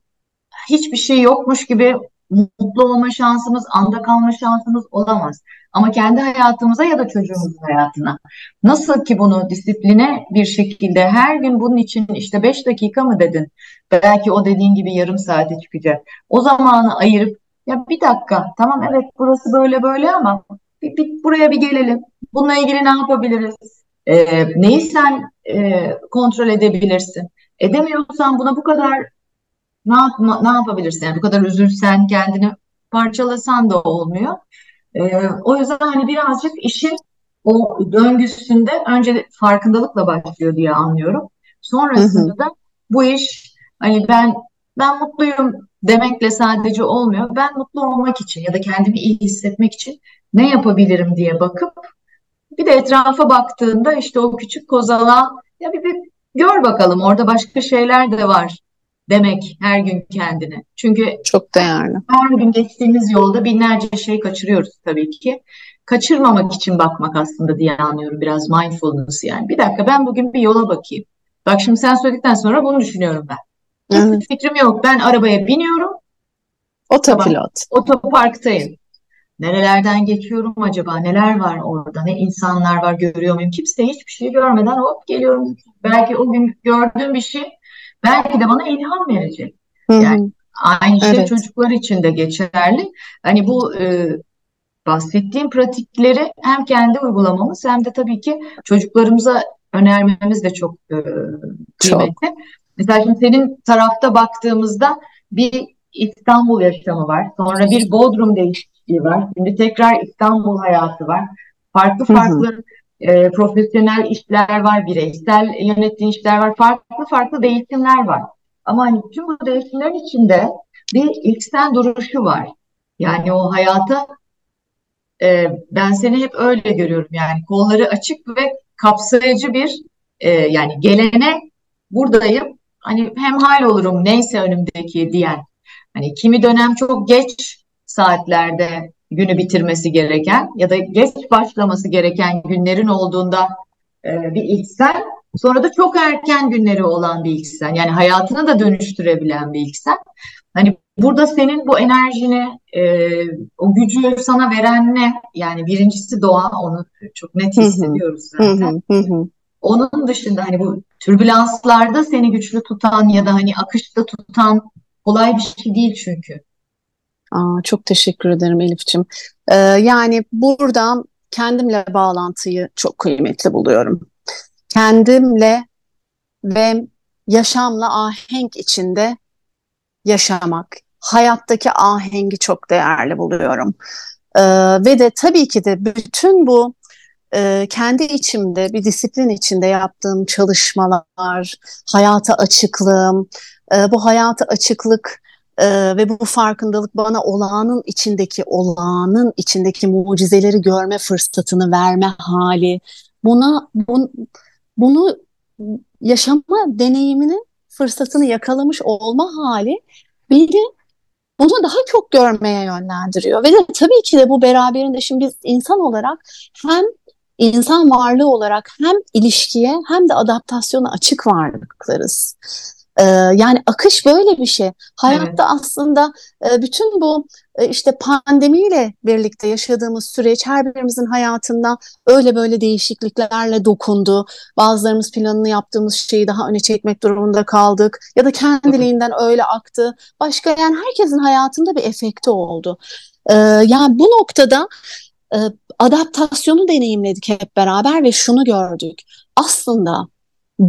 hiçbir şey yokmuş gibi mutlu olma şansımız, anda kalma şansımız olamaz. Ama kendi hayatımıza ya da çocuğumuzun hayatına nasıl ki bunu disipline bir şekilde her gün bunun için işte 5 dakika mı dedin? Belki o dediğin gibi yarım saate çıkacak. O zamanı ayırıp Ya bir dakika, tamam evet burası böyle böyle ama bir, bir- buraya bir gelelim. Bununla ilgili ne yapabiliriz? Ee, neyi sen e, kontrol edebilirsin? Edemiyorsan buna bu kadar ne yapma, ne yapabilirsin? Yani bu kadar üzülsen, kendini parçalasan da olmuyor. Ee, o yüzden hani birazcık işin o döngüsünde önce farkındalıkla başlıyor diye anlıyorum. Sonrasında da bu iş hani ben ben mutluyum demekle sadece olmuyor. Ben mutlu olmak için ya da kendimi iyi hissetmek için ne yapabilirim diye bakıp bir de etrafa baktığında işte o küçük kozalağı ya bir, bir gör bakalım orada başka şeyler de var demek her gün kendine. Çünkü çok değerli. her gün geçtiğimiz yolda binlerce şey kaçırıyoruz tabii ki. Kaçırmamak için bakmak aslında diye anlıyorum biraz mindfulness yani. Bir dakika ben bugün bir yola bakayım. Bak şimdi sen söyledikten sonra bunu düşünüyorum ben. Hiçbir Evet, fikrim yok. Ben arabaya biniyorum. Tamam. otopilot. Otoparktayım. Nerelerden geçiyorum acaba? Neler var orada? Ne insanlar var görüyor muyum? Kimse hiçbir şey görmeden hop geliyorum. Belki o gün gördüğüm bir şey belki de bana ilham verecek. Hı Yani hı, aynı şey evet, çocuklar için de geçerli. Hani bu e, bahsettiğim pratikleri hem kendi uygulamamız hem de tabii ki çocuklarımıza önermemiz de çok e, çok. kıymetli. Mesela şimdi senin tarafta baktığımızda bir İstanbul yaşamı var. Sonra bir Bodrum değişikliği var. Şimdi tekrar İstanbul hayatı var. Farklı Hı hı, farklı e, profesyonel işler var, bireysel yönettiğin işler var. Farklı farklı değişimler var. Ama hani tüm bu değişimlerin içinde bir içsel duruşu var. Yani o hayata e, ben seni hep öyle görüyorum yani kolları açık ve kapsayıcı bir e, yani gelene buradayım hani hem hal olurum neyse önümdeki diyen hani kimi dönem çok geç saatlerde günü bitirmesi gereken ya da geç başlaması gereken günlerin olduğunda e, bir ilksel sonra da çok erken günleri olan bir ilksel yani hayatını da dönüştürebilen bir ilksel hani Burada senin bu enerjini, e, o gücü sana veren ne? Yani birincisi doğa, onu çok net hissediyoruz zaten. Onun dışında hani bu türbülanslarda seni güçlü tutan ya da hani akışta tutan kolay bir şey değil çünkü. Aa, çok teşekkür ederim Elifçim. Ee, yani burada kendimle bağlantıyı çok kıymetli buluyorum. Kendimle ve yaşamla ahenk içinde yaşamak, hayattaki ahengi çok değerli buluyorum. Ee, ve de tabii ki de bütün bu e, kendi içimde bir disiplin içinde yaptığım çalışmalar, hayata açıklığım, e, bu hayata açıklık e, ve bu farkındalık bana olağanın içindeki olağanın içindeki mucizeleri görme fırsatını verme hali, buna bun, bunu yaşama deneyimini fırsatını yakalamış olma hali beni bunu daha çok görmeye yönlendiriyor. Ve de tabii ki de bu beraberinde şimdi biz insan olarak hem insan varlığı olarak hem ilişkiye hem de adaptasyona açık varlıklarız. Yani akış böyle bir şey. Evet, Hayatta aslında e, bütün bu e, işte pandemiyle birlikte yaşadığımız süreç her birimizin hayatında öyle böyle değişikliklerle dokundu. Bazılarımız planını yaptığımız şeyi daha öne çekmek durumunda kaldık ya da kendiliğinden öyle aktı. Başka yani herkesin hayatında bir efekti oldu. Yani bu noktada e, adaptasyonu deneyimledik hep beraber ve şunu gördük. Aslında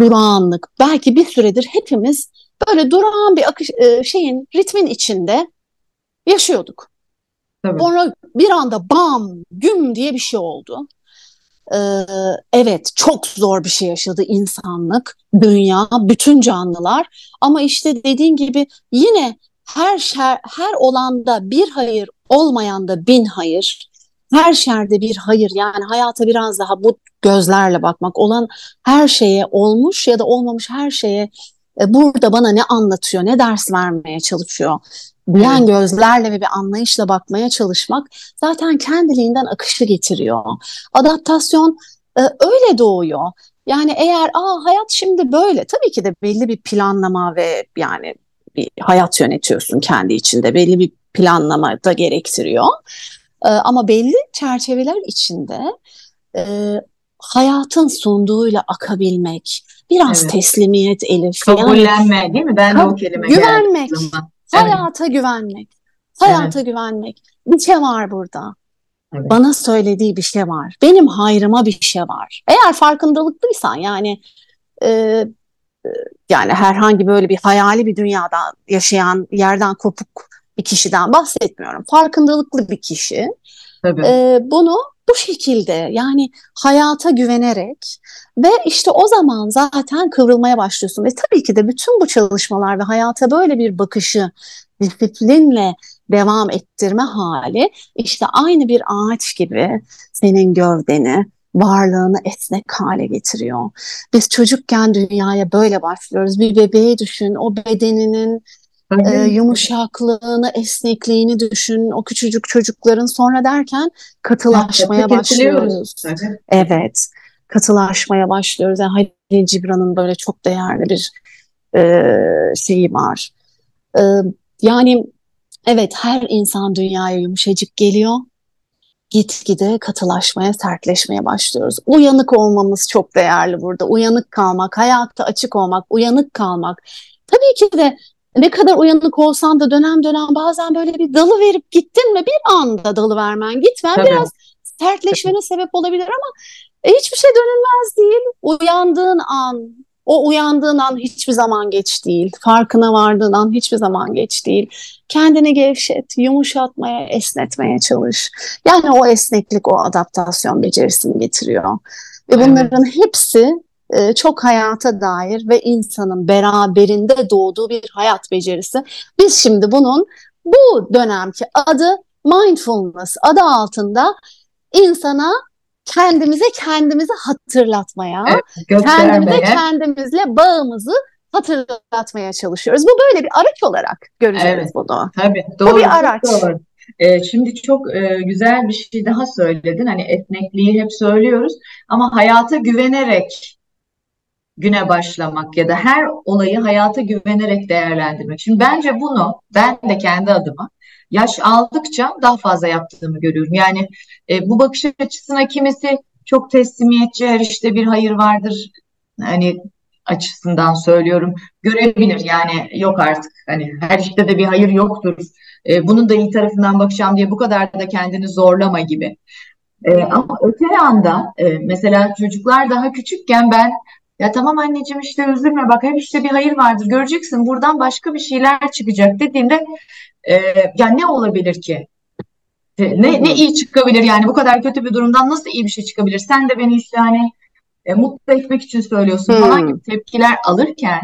durağanlık belki bir süredir hepimiz böyle durağan bir akış e, şeyin ritmin içinde yaşıyorduk. Tabii. Sonra bir anda bam güm diye bir şey oldu. Ee, evet çok zor bir şey yaşadı insanlık, dünya, bütün canlılar. Ama işte dediğin gibi yine her şer, her olanda bir hayır, olmayan da bin hayır. Her şerde bir hayır. Yani hayata biraz daha bu gözlerle bakmak. Olan her şeye olmuş ya da olmamış her şeye e, burada bana ne anlatıyor, ne ders vermeye çalışıyor diyen gözlerle ve bir anlayışla bakmaya çalışmak zaten kendiliğinden akışı getiriyor. Adaptasyon e, öyle doğuyor. Yani eğer aa hayat şimdi böyle tabii ki de belli bir planlama ve yani bir hayat yönetiyorsun kendi içinde belli bir planlama da gerektiriyor. E, ama belli çerçeveler içinde e, hayatın sunduğuyla akabilmek, biraz evet. teslimiyet Elif. Yani Kabullenme değil mi? Ben de o kelime güvenmek, aklıma. Evet, hayata güvenmek. Hayata evet. güvenmek. Bir şey var burada. Evet. Bana söylediği bir şey var. Benim hayrıma bir şey var. Eğer farkındalıklıysan yani e, e, yani herhangi böyle bir hayali bir dünyada yaşayan yerden kopuk bir kişiden bahsetmiyorum. Farkındalıklı bir kişi. Tabii. E, bunu bu şekilde yani hayata güvenerek ve işte o zaman zaten kıvrılmaya başlıyorsun. Ve tabii ki de bütün bu çalışmalar ve hayata böyle bir bakışı disiplinle devam ettirme hali işte aynı bir ağaç gibi senin gövdeni, varlığını esnek hale getiriyor. Biz çocukken dünyaya böyle başlıyoruz. Bir bebeği düşün, o bedeninin e, yumuşaklığını, esnekliğini düşün. O küçücük çocukların sonra derken katılaşmaya başlıyoruz. Evet, katılaşmaya başlıyoruz. Yani Halil Cibran'ın böyle çok değerli bir e, şeyi var. E, yani evet her insan dünyaya yumuşacık geliyor. Gitgide katılaşmaya, sertleşmeye başlıyoruz. Uyanık olmamız çok değerli burada. Uyanık kalmak, hayatta açık olmak, uyanık kalmak. Tabii ki de ne kadar uyanık olsan da dönem dönem bazen böyle bir dalı verip gittin mi bir anda dalı vermen gitmen Tabii. biraz sertleşmene sebep olabilir ama e, hiçbir şey dönülmez değil. Uyandığın an, o uyandığın an hiçbir zaman geç değil. Farkına vardığın an hiçbir zaman geç değil. Kendini gevşet, yumuşatmaya, esnetmeye çalış. Yani o esneklik, o adaptasyon becerisini getiriyor. Ve bunların evet. hepsi e, çok hayata dair ve insanın beraberinde doğduğu bir hayat becerisi. Biz şimdi bunun bu dönemki adı mindfulness adı altında insana kendimize kendimizi hatırlatmaya, evet, kendimize kendimizle bağımızı hatırlatmaya çalışıyoruz. Bu böyle bir araç olarak göreceğiz evet, bunu. Tabii doğru. Bu bir araç. Doğru. Ee, şimdi çok e, güzel bir şey daha söyledin. Hani esnekliği hep söylüyoruz ama hayata güvenerek güne başlamak ya da her olayı hayata güvenerek değerlendirmek. Şimdi bence bunu ben de kendi adıma yaş aldıkça daha fazla yaptığımı görüyorum. Yani e, bu bakış açısına kimisi çok teslimiyetçi her işte bir hayır vardır. Hani açısından söylüyorum. Görebilir yani yok artık hani her işte de bir hayır yoktur. E, bunun da iyi tarafından bakacağım diye bu kadar da kendini zorlama gibi. E, ama öte yanda e, mesela çocuklar daha küçükken ben ya tamam anneciğim işte üzülme bak hep işte bir hayır vardır göreceksin buradan başka bir şeyler çıkacak dediğimde e, ya ne olabilir ki? E, ne, ne iyi çıkabilir yani bu kadar kötü bir durumdan nasıl iyi bir şey çıkabilir? Sen de beni işte hani e, mutlu etmek için söylüyorsun hmm. falan gibi tepkiler alırken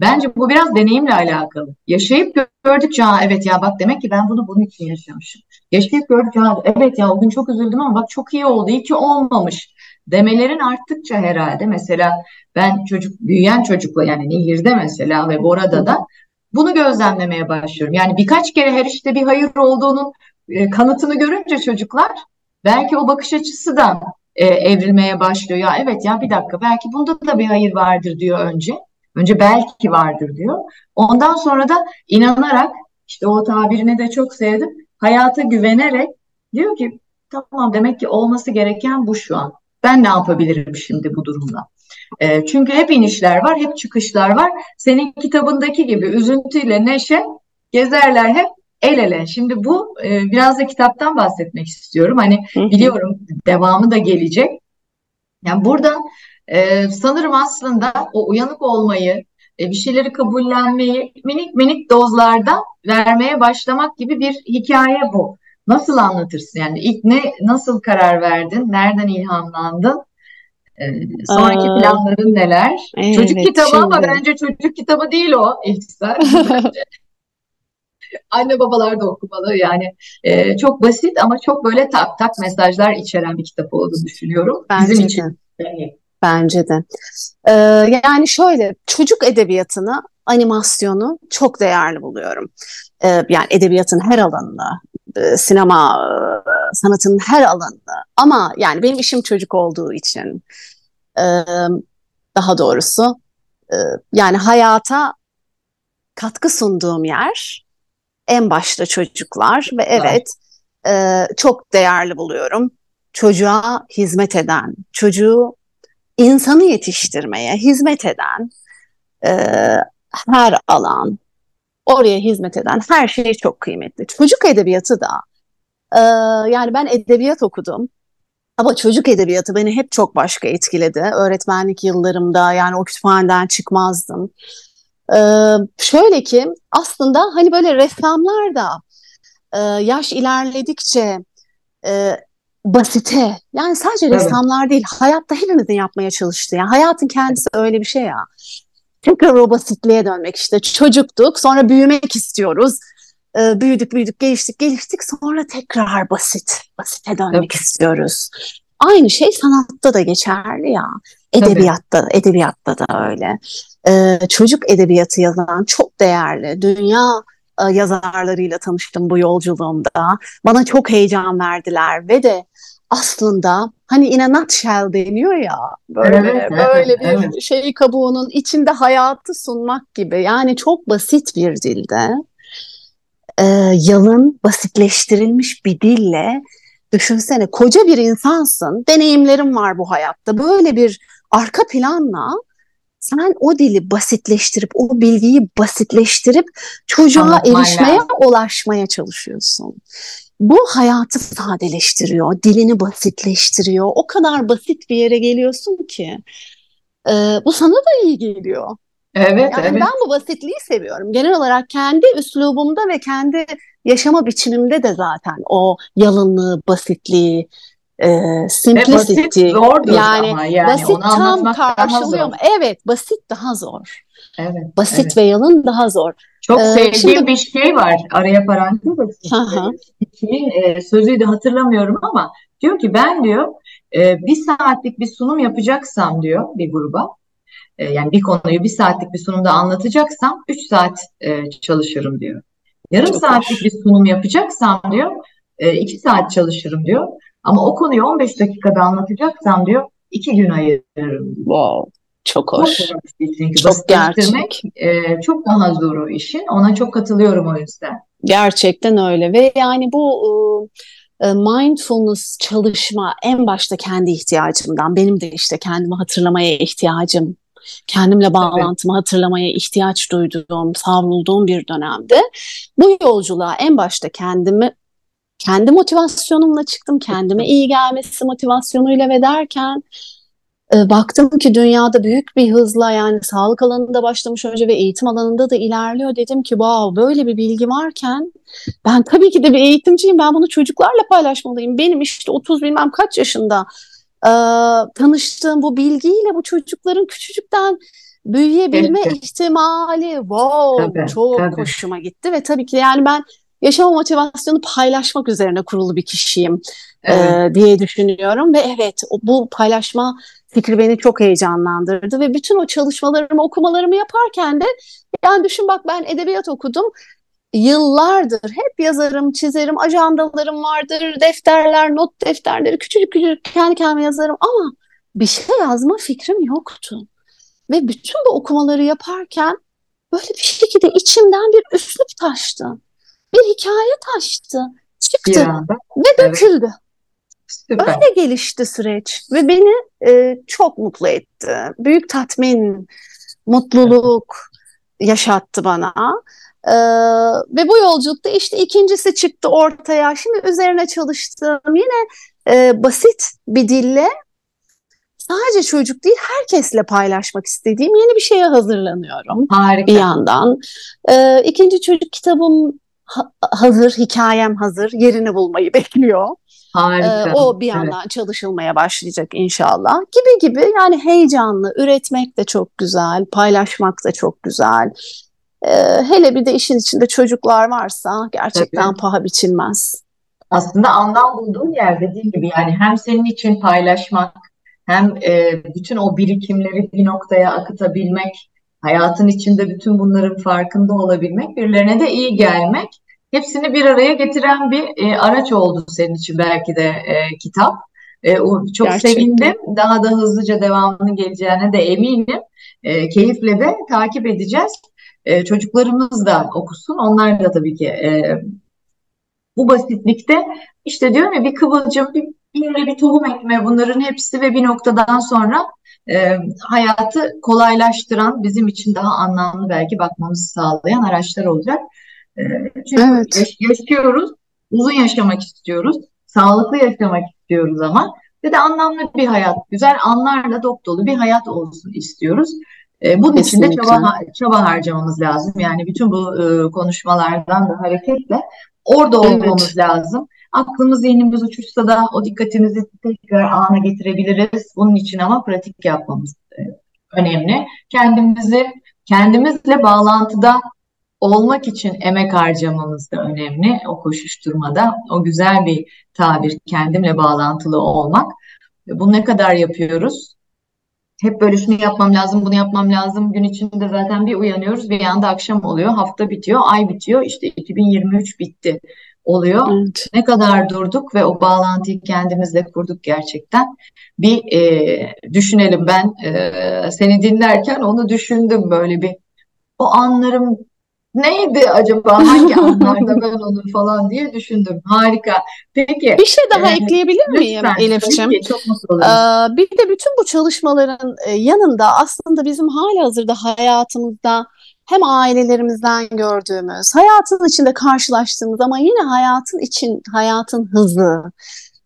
bence bu biraz deneyimle alakalı. Yaşayıp gördükçe ha evet ya bak demek ki ben bunu bunun için yaşamışım. Yaşayıp gördükçe ha evet ya o gün çok üzüldüm ama bak çok iyi oldu iyi ki olmamış demelerin arttıkça herhalde mesela ben çocuk büyüyen çocukla yani Nehir'de mesela ve Bora'da da bunu gözlemlemeye başlıyorum. Yani birkaç kere her işte bir hayır olduğunun e, kanıtını görünce çocuklar belki o bakış açısı da e, evrilmeye başlıyor. Ya evet ya bir dakika belki bunda da bir hayır vardır diyor önce. Önce belki vardır diyor. Ondan sonra da inanarak işte o tabirini de çok sevdim. Hayata güvenerek diyor ki tamam demek ki olması gereken bu şu an. Ben ne yapabilirim şimdi bu durumda? E, çünkü hep inişler var, hep çıkışlar var. Senin kitabındaki gibi üzüntüyle neşe gezerler hep el ele. Şimdi bu e, biraz da kitaptan bahsetmek istiyorum. Hani biliyorum devamı da gelecek. Yani burada e, sanırım aslında o uyanık olmayı, e, bir şeyleri kabullenmeyi minik minik dozlarda vermeye başlamak gibi bir hikaye bu. Nasıl anlatırsın yani ilk ne nasıl karar verdin? Nereden ilhamlandın? Ee, sonraki Aa, planların neler? Evet, çocuk kitabı şimdi. ama bence çocuk kitabı değil o İhsan. <laughs> Anne babalar da okumalı yani e, çok basit ama çok böyle tak tak mesajlar içeren bir kitap olduğunu düşünüyorum. Bence Bizim de. için. Bence de. Ee, yani şöyle çocuk edebiyatını, animasyonu çok değerli buluyorum. Ee, yani edebiyatın her alanında, e, sinema e, sanatının her alanında. Ama yani benim işim çocuk olduğu için e, daha doğrusu yani hayata katkı sunduğum yer en başta çocuklar ve evet çok değerli buluyorum. Çocuğa hizmet eden, çocuğu insanı yetiştirmeye hizmet eden her alan, oraya hizmet eden her şey çok kıymetli. Çocuk edebiyatı da e, yani ben edebiyat okudum. Ama çocuk edebiyatı beni hep çok başka etkiledi. Öğretmenlik yıllarımda yani o kütüphaneden çıkmazdım. Ee, şöyle ki aslında hani böyle ressamlar da e, yaş ilerledikçe e, basite yani sadece evet. ressamlar değil hayatta hepimizin yapmaya çalıştığı yani hayatın kendisi öyle bir şey ya. Tekrar o basitliğe dönmek işte çocuktuk sonra büyümek istiyoruz. Ee, büyüdük büyüdük geliştik geliştik sonra tekrar basit basite dönmek evet. istiyoruz. Aynı şey sanatta da geçerli ya. Edebiyatta, Tabii. edebiyatta da öyle. Ee, çocuk edebiyatı yazan çok değerli dünya e, yazarlarıyla tanıştım bu yolculuğumda. Bana çok heyecan verdiler ve de aslında hani in a nutshell deniyor ya böyle evet, böyle evet, bir evet. şey kabuğunun içinde hayatı sunmak gibi. Yani çok basit bir dilde e, yalın basitleştirilmiş bir dille düşünsene koca bir insansın deneyimlerim var bu hayatta böyle bir arka planla sen o dili basitleştirip o bilgiyi basitleştirip çocuğa Anlatman erişmeye ulaşmaya çalışıyorsun. Bu hayatı sadeleştiriyor, dilini basitleştiriyor. O kadar basit bir yere geliyorsun ki e, bu sana da iyi geliyor. Evet, yani evet. Ben bu basitliği seviyorum. Genel olarak kendi üslubumda ve kendi yaşama biçimimde de zaten o yalınlığı, basitliği, e, simplicity. Ve basit zordur yani, ama yani basit onu tam karşılıyor mu? Evet, basit daha zor. Evet. Basit evet. ve yalın daha zor. Çok ee, sevdiğim şimdi... bir şey var. Araya parantez açayım. Kimin e, sözüydü de hatırlamıyorum ama diyor ki ben diyor e, bir saatlik bir sunum yapacaksam diyor bir gruba e, yani bir konuyu bir saatlik bir sunumda anlatacaksam 3 saat e, çalışırım diyor. Yarım Çok saatlik hoş. bir sunum yapacaksam diyor 2 e, saat çalışırım diyor. Ama o konuyu 15 dakikada anlatacaksam diyor 2 gün ayırırım. Wow. Çok hoş. Çok, çünkü çok gerçek. E, çok daha zor o işin. Ona çok katılıyorum o yüzden. Gerçekten öyle ve yani bu e, mindfulness çalışma en başta kendi ihtiyacımdan benim de işte kendimi hatırlamaya ihtiyacım kendimle bağlantımı evet. hatırlamaya ihtiyaç duyduğum, savrulduğum bir dönemde bu yolculuğa en başta kendimi kendi motivasyonumla çıktım. Kendime iyi gelmesi motivasyonuyla ve derken e, baktım ki dünyada büyük bir hızla yani sağlık alanında başlamış önce ve eğitim alanında da ilerliyor. Dedim ki wow böyle bir bilgi varken ben tabii ki de bir eğitimciyim. Ben bunu çocuklarla paylaşmalıyım. Benim işte 30 bilmem kaç yaşında e, tanıştığım bu bilgiyle bu çocukların küçücükten büyüyebilme evet. ihtimali wow tabii, çok tabii. hoşuma gitti ve tabii ki yani ben yaşama motivasyonu paylaşmak üzerine kurulu bir kişiyim evet. e, diye düşünüyorum ve evet bu paylaşma fikri beni çok heyecanlandırdı ve bütün o çalışmalarımı okumalarımı yaparken de yani düşün bak ben edebiyat okudum yıllardır hep yazarım, çizerim, ajandalarım vardır, defterler, not defterleri, küçücük küçücük kendi kendime yazarım ama bir şey yazma fikrim yoktu. Ve bütün bu okumaları yaparken böyle bir şekilde içimden bir üslup taştı. Bir hikaye taştı, çıktı ve döküldü. Evet. Süper. Öyle gelişti süreç ve beni e, çok mutlu etti. Büyük tatmin, mutluluk yaşattı bana. Ee, ve bu yolculukta işte ikincisi çıktı ortaya. Şimdi üzerine çalıştığım yine e, basit bir dille sadece çocuk değil herkesle paylaşmak istediğim yeni bir şeye hazırlanıyorum. Harika. Bir yandan. Ee, ikinci çocuk kitabım ha- hazır, hikayem hazır, yerini bulmayı bekliyor. Harika. Ee, o bir yandan evet. çalışılmaya başlayacak inşallah. Gibi gibi yani heyecanlı, üretmek de çok güzel, paylaşmak da çok güzel. Ee, hele bir de işin içinde çocuklar varsa gerçekten Tabii. paha biçilmez. Aslında anlam bulduğun yer dediğim gibi yani hem senin için paylaşmak hem e, bütün o birikimleri bir noktaya akıtabilmek, hayatın içinde bütün bunların farkında olabilmek, birilerine de iyi gelmek hepsini bir araya getiren bir e, araç oldu senin için belki de e, kitap. E, çok Gerçekten. sevindim. Daha da hızlıca devamının geleceğine de eminim. E, keyifle de takip edeceğiz. E, çocuklarımız da okusun. Onlar da tabii ki e, bu basitlikte işte diyorum ya bir kıvılcım, bir, bir, bir tohum ekme bunların hepsi ve bir noktadan sonra e, hayatı kolaylaştıran, bizim için daha anlamlı belki bakmamızı sağlayan araçlar olacak. E, çünkü evet. yaş yaşıyoruz, uzun yaşamak istiyoruz, sağlıklı yaşamak istiyoruz ama ve de anlamlı bir hayat, güzel anlarla dop dolu bir hayat olsun istiyoruz. E, bunun için de çaba, çaba harcamamız lazım. Yani bütün bu e, konuşmalardan da hareketle orada olmamız evet. lazım. Aklımız, zihnimiz uçuşsa da o dikkatimizi tekrar ana getirebiliriz. Bunun için ama pratik yapmamız e, önemli. Kendimizi kendimizle bağlantıda olmak için emek harcamamız da önemli. O koşuşturmada o güzel bir tabir kendimle bağlantılı olmak. Bunu ne kadar yapıyoruz? Hep böyle şunu yapmam lazım, bunu yapmam lazım. Gün içinde zaten bir uyanıyoruz, bir anda akşam oluyor, hafta bitiyor, ay bitiyor. İşte 2023 bitti oluyor. Evet. Ne kadar durduk ve o bağlantıyı kendimizle kurduk gerçekten. Bir e, düşünelim ben e, seni dinlerken onu düşündüm böyle bir. O anlarım neydi acaba hangi anlarda ben onu falan diye düşündüm. Harika. Peki. Bir şey daha e, ekleyebilir miyim Elif'ciğim? Çok mutlu olurum. Ee, bir de bütün bu çalışmaların e, yanında aslında bizim hala hazırda hayatımızda hem ailelerimizden gördüğümüz, hayatın içinde karşılaştığımız ama yine hayatın için hayatın hızı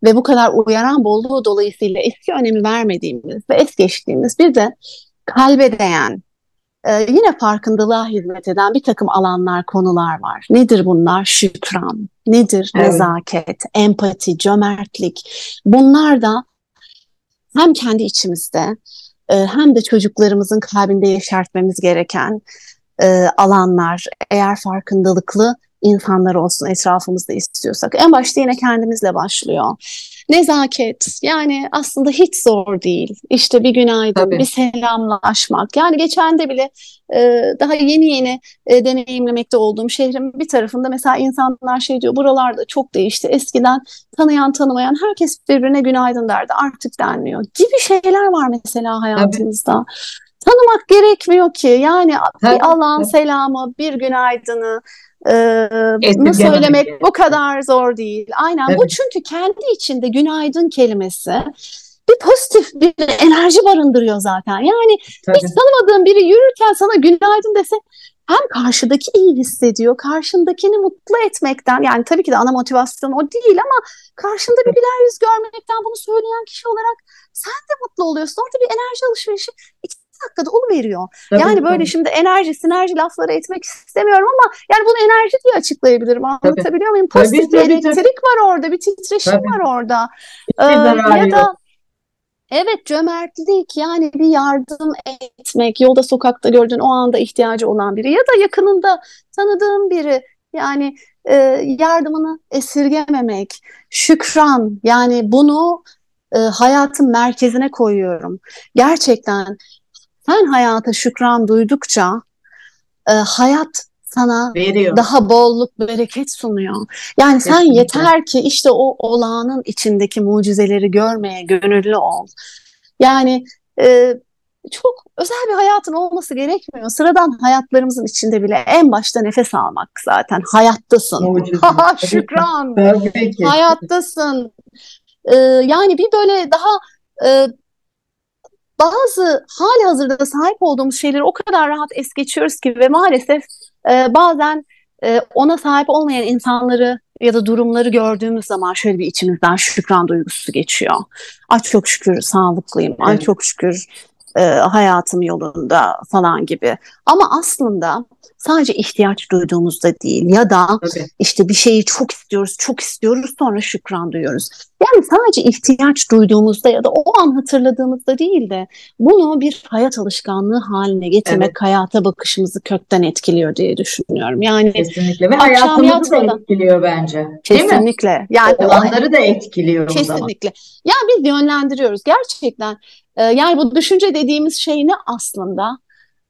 ve bu kadar uyaran bolluğu dolayısıyla eski önemi vermediğimiz ve es geçtiğimiz bir de kalbe değen, e, yine farkındalığa hizmet eden bir takım alanlar, konular var. Nedir bunlar? Şükran, nedir evet. nezaket, empati, cömertlik. Bunlar da hem kendi içimizde e, hem de çocuklarımızın kalbinde yeşertmemiz gereken e, alanlar, eğer farkındalıklı insanlar olsun etrafımızda istiyorsak. En başta yine kendimizle başlıyor. Nezaket yani aslında hiç zor değil. İşte bir günaydın, Tabii. bir selamlaşmak. Yani geçen de bile e, daha yeni yeni e, deneyimlemekte olduğum şehrin bir tarafında mesela insanlar şey diyor buralarda çok değişti. Eskiden tanıyan tanımayan herkes birbirine günaydın derdi artık denmiyor gibi şeyler var mesela hayatımızda. Tabii tanımak gerekmiyor ki. Yani bir alan selamı, bir günaydını e, söylemek bu kadar zor değil. Aynen evet. bu çünkü kendi içinde günaydın kelimesi bir pozitif bir enerji barındırıyor zaten. Yani Tabii. hiç tanımadığın biri yürürken sana günaydın dese hem karşıdaki iyi hissediyor, karşındakini mutlu etmekten yani tabii ki de ana motivasyon o değil ama karşında bir güler yüz görmekten bunu söyleyen kişi olarak sen de mutlu oluyorsun. Orada bir enerji alışverişi iki dakikada veriyor. Tabii, yani böyle tabii. şimdi enerji, sinerji lafları etmek istemiyorum ama yani bunu enerji diye açıklayabilirim. Anlatabiliyor muyum? Pozitif tabii, bir elektrik tabii. var orada, bir titreşim tabii. var orada. Ee, ya da Evet cömertlik yani bir yardım etmek yolda sokakta gördüğün o anda ihtiyacı olan biri ya da yakınında tanıdığın biri yani e, yardımını esirgememek, şükran yani bunu e, hayatın merkezine koyuyorum. Gerçekten sen hayata şükran duydukça e, hayat sana Veriyor. daha bolluk, bereket sunuyor. Yani Kesinlikle. sen yeter ki işte o olağanın içindeki mucizeleri görmeye gönüllü ol. Yani e, çok özel bir hayatın olması gerekmiyor. Sıradan hayatlarımızın içinde bile en başta nefes almak zaten. Hayattasın. Şükran. Hayattasın. Ee, yani bir böyle daha e, bazı hali hazırda sahip olduğumuz şeyleri o kadar rahat es geçiyoruz ki ve maalesef e, bazen e, ona sahip olmayan insanları ya da durumları gördüğümüz zaman şöyle bir içimizden şükran duygusu geçiyor. Ay çok şükür sağlıklıyım, evet. ay çok şükür e, hayatım yolunda falan gibi. Ama aslında sadece ihtiyaç duyduğumuzda değil ya da Tabii. işte bir şeyi çok istiyoruz, çok istiyoruz sonra şükran duyuyoruz. Yani sadece ihtiyaç duyduğumuzda ya da o an hatırladığımızda değil de bunu bir hayat alışkanlığı haline getirmek evet. hayata bakışımızı kökten etkiliyor diye düşünüyorum. Yani kesinlikle ve hayatımızı da etkiliyor bence. Kesinlikle. Yani olanları da etkiliyor Kesinlikle. Ya yani biz yönlendiriyoruz gerçekten. E, yani bu düşünce dediğimiz şey ne aslında?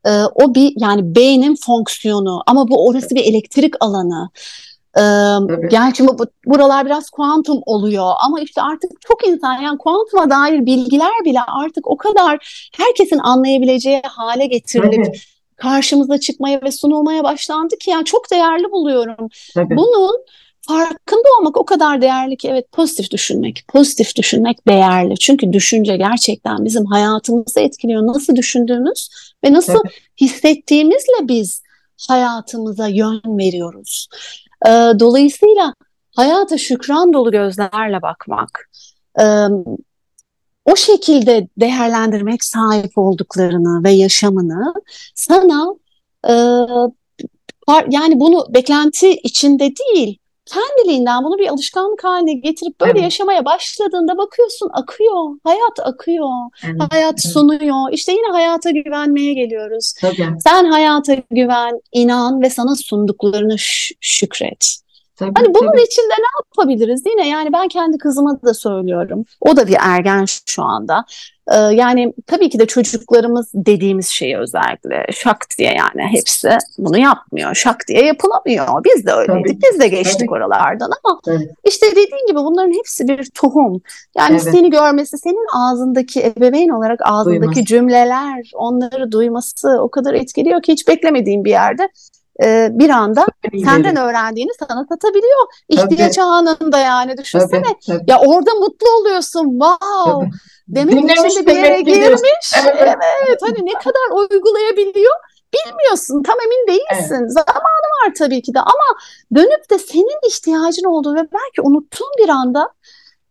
E, o bir yani beynin fonksiyonu ama bu orası bir elektrik alanı. Ee, gerçi bu, buralar biraz kuantum oluyor ama işte artık çok insan yani kuantuma dair bilgiler bile artık o kadar herkesin anlayabileceği hale getirilip karşımıza çıkmaya ve sunulmaya başlandı ki yani çok değerli buluyorum. Tabii. Bunun farkında olmak o kadar değerli ki evet pozitif düşünmek, pozitif düşünmek değerli. Çünkü düşünce gerçekten bizim hayatımızı etkiliyor. Nasıl düşündüğümüz ve nasıl hissettiğimizle biz hayatımıza yön veriyoruz. Ee, dolayısıyla hayata şükran dolu gözlerle bakmak, e, o şekilde değerlendirmek sahip olduklarını ve yaşamını sana e, yani bunu beklenti içinde değil kendiliğinden bunu bir alışkanlık haline getirip böyle evet. yaşamaya başladığında bakıyorsun akıyor, hayat akıyor, evet. hayat evet. sunuyor. İşte yine hayata güvenmeye geliyoruz. Tabii. Sen hayata güven, inan ve sana sunduklarını şükret. Tabii, hani bunun tabii. içinde ne yapabiliriz? Yine yani ben kendi kızıma da söylüyorum. O da bir ergen şu anda. Ee, yani tabii ki de çocuklarımız dediğimiz şeyi özellikle şak diye yani hepsi bunu yapmıyor. Şak diye yapılamıyor. Biz de öyleydik. Biz de geçtik tabii. oralardan ama tabii. işte dediğin gibi bunların hepsi bir tohum. Yani evet. seni görmesi, senin ağzındaki ebeveyn olarak ağzındaki Duymaz. cümleler, onları duyması o kadar etkiliyor ki hiç beklemediğim bir yerde e, bir anda tabii senden benim. öğrendiğini sana satabiliyor. İhtiyaç tabii. anında yani düşünsene. Tabii, tabii. Ya orada mutlu oluyorsun. Wow. Tabii. Demek Dinlemiş, içinde bir yere girmiş. Evet. evet. Hani ne kadar uygulayabiliyor bilmiyorsun. Tam emin değilsin. Evet. Zamanı var tabii ki de ama dönüp de senin ihtiyacın olduğu ve belki unuttuğun bir anda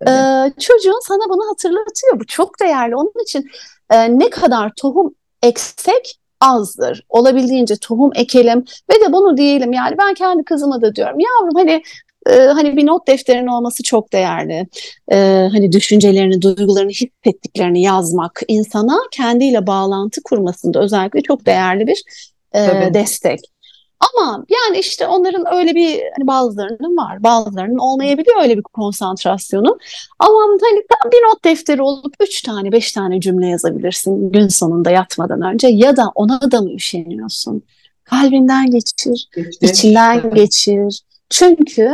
evet. çocuğun sana bunu hatırlatıyor. Bu çok değerli. Onun için e, ne kadar tohum eksek azdır. Olabildiğince tohum ekelim ve de bunu diyelim yani ben kendi kızıma da diyorum yavrum hani e, hani bir not defterinin olması çok değerli. E, hani düşüncelerini, duygularını, hissettiklerini yazmak insana kendiyle bağlantı kurmasında özellikle çok değerli bir e, destek. Ama yani işte onların öyle bir hani bazılarının var, bazılarının olmayabiliyor öyle bir konsantrasyonu. Ama hani bir not defteri olup üç tane, beş tane cümle yazabilirsin gün sonunda yatmadan önce ya da ona da mı üşeniyorsun? Kalbinden geçir, geçir. içinden geçir. Çünkü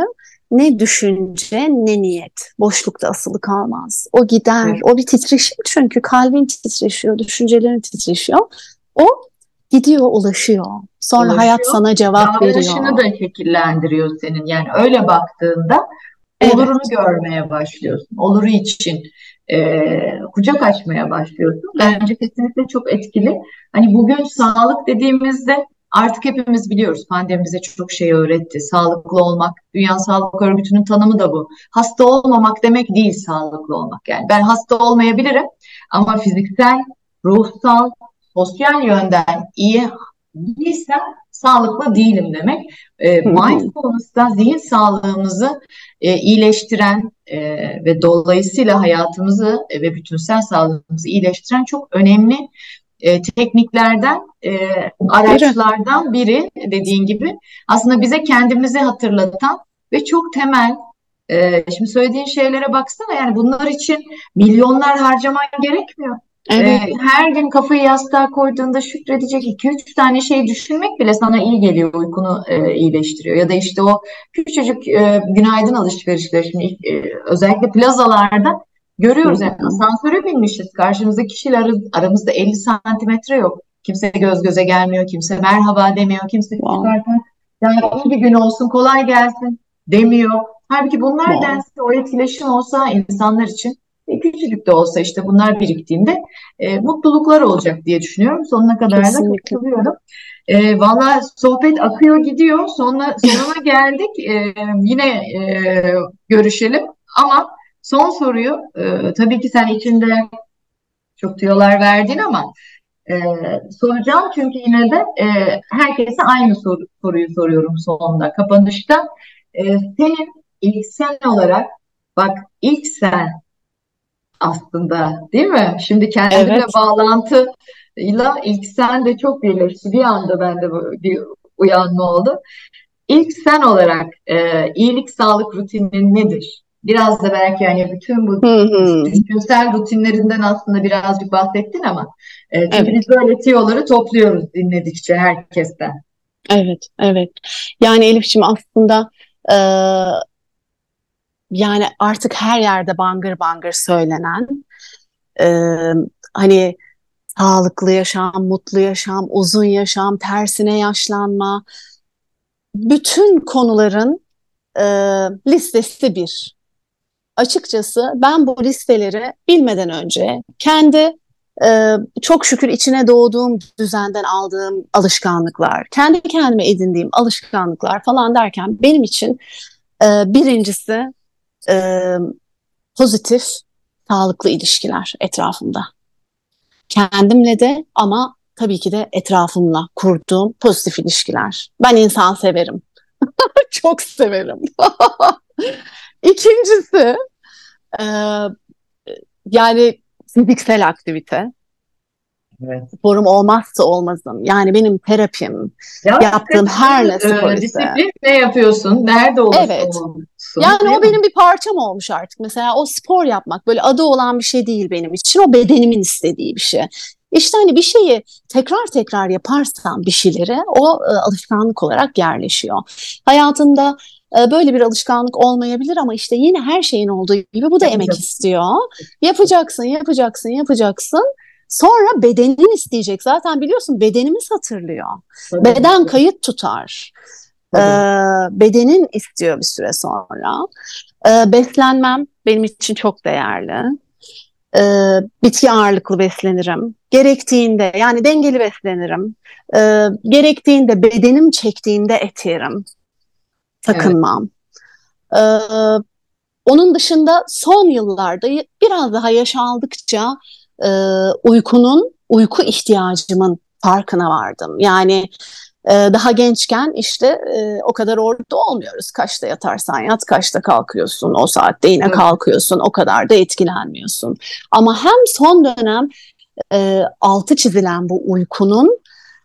ne düşünce ne niyet boşlukta asılı kalmaz. O gider, evet. o bir titreşim çünkü kalbin titreşiyor, düşüncelerin titreşiyor. Gidiyor, ulaşıyor. Sonra ulaşıyor, hayat sana cevap veriyor. Davranışını da şekillendiriyor senin. Yani öyle baktığında evet. olurunu görmeye başlıyorsun. Oluru için e, kucak açmaya başlıyorsun. Bence kesinlikle çok etkili. Hani bugün sağlık dediğimizde artık hepimiz biliyoruz pandemi bize çok şey öğretti. Sağlıklı olmak, Dünya Sağlık Örgütü'nün tanımı da bu. Hasta olmamak demek değil sağlıklı olmak. Yani ben hasta olmayabilirim ama fiziksel, ruhsal, sosyal yönden iyi değilsem sağlıklı değilim demek. E, mindfulness da zihin sağlığımızı e, iyileştiren e, ve dolayısıyla hayatımızı e, ve bütünsel sağlığımızı iyileştiren çok önemli e, tekniklerden, e, araçlardan biri dediğin gibi. Aslında bize kendimizi hatırlatan ve çok temel e, şimdi söylediğin şeylere baksana yani bunlar için milyonlar harcaman gerekmiyor. Evet. Ee, her gün kafayı yastığa koyduğunda şükredecek 2-3 tane şey düşünmek bile sana iyi geliyor, uykunu e, iyileştiriyor. Ya da işte o küçücük e, günaydın alışverişleri şimdi e, özellikle plazalarda görüyoruz. Yani asansöre binmişiz. Karşımızdaki kişiler aramızda 50 santimetre yok. Kimse göz göze gelmiyor, kimse merhaba demiyor, kimse wow. yani iyi bir gün olsun, kolay gelsin demiyor. Halbuki bunlar wow. dense o etkileşim olsa insanlar için e, küçücük de olsa işte bunlar biriktiğinde e, mutluluklar olacak diye düşünüyorum. Sonuna kadar Kesinlikle. da katılıyorum. E, Valla sohbet akıyor gidiyor. Sonuna, sonuna <laughs> geldik. E, yine e, görüşelim. Ama son soruyu e, tabii ki sen içinde çok tüyolar verdin ama e, soracağım çünkü yine de e, herkese aynı soru, soruyu soruyorum sonunda. Kapanışta e, senin ilk sen olarak bak ilk sen aslında değil mi? Şimdi kendimle evet. bağlantıyla ilk sen de çok birleşti. Bir anda bende bir uyanma oldu. İlk sen olarak e, iyilik sağlık rutinin nedir? Biraz da belki yani bütün bu düşünsel rutinlerinden aslında birazcık bahsettin ama e, çünkü evet. biz böyle tiyoları topluyoruz dinledikçe herkesten. Evet, evet. Yani Elif'ciğim aslında e, yani artık her yerde bangır bangır söylenen e, hani sağlıklı yaşam, mutlu yaşam, uzun yaşam, tersine yaşlanma bütün konuların e, listesi bir. Açıkçası ben bu listeleri bilmeden önce kendi e, çok şükür içine doğduğum düzenden aldığım alışkanlıklar, kendi kendime edindiğim alışkanlıklar falan derken benim için e, birincisi e, pozitif, sağlıklı ilişkiler etrafımda. Kendimle de ama tabii ki de etrafımla kurduğum pozitif ilişkiler. Ben insan severim. <laughs> Çok severim. <laughs> İkincisi e, yani fiziksel aktivite. Evet. Sporum olmazsa olmazım. Yani benim terapim, ya, yaptığım her ne spor e, Disiplin ne yapıyorsun, nerede olursa evet. Yani o mi? benim bir parçam olmuş artık. Mesela o spor yapmak böyle adı olan bir şey değil benim için. O bedenimin istediği bir şey. İşte hani bir şeyi tekrar tekrar yaparsam bir şeyleri o e, alışkanlık olarak yerleşiyor. Hayatında e, böyle bir alışkanlık olmayabilir ama işte yine her şeyin olduğu gibi bu da emek istiyor. Yapacaksın, yapacaksın, yapacaksın. Sonra bedenin isteyecek. Zaten biliyorsun bedenimiz hatırlıyor. Tabii. Beden kayıt tutar. Ee, bedenin istiyor bir süre sonra. Ee, beslenmem benim için çok değerli. Ee, bitki ağırlıklı beslenirim. Gerektiğinde yani dengeli beslenirim. Ee, gerektiğinde bedenim çektiğinde et yerim. Sakınmam. Evet. Ee, onun dışında son yıllarda biraz daha yaş aldıkça e, uykunun, uyku ihtiyacımın farkına vardım. Yani e, daha gençken işte e, o kadar orada olmuyoruz. Kaçta yatarsan yat, kaçta kalkıyorsun, o saatte yine evet. kalkıyorsun, o kadar da etkilenmiyorsun. Ama hem son dönem e, altı çizilen bu uykunun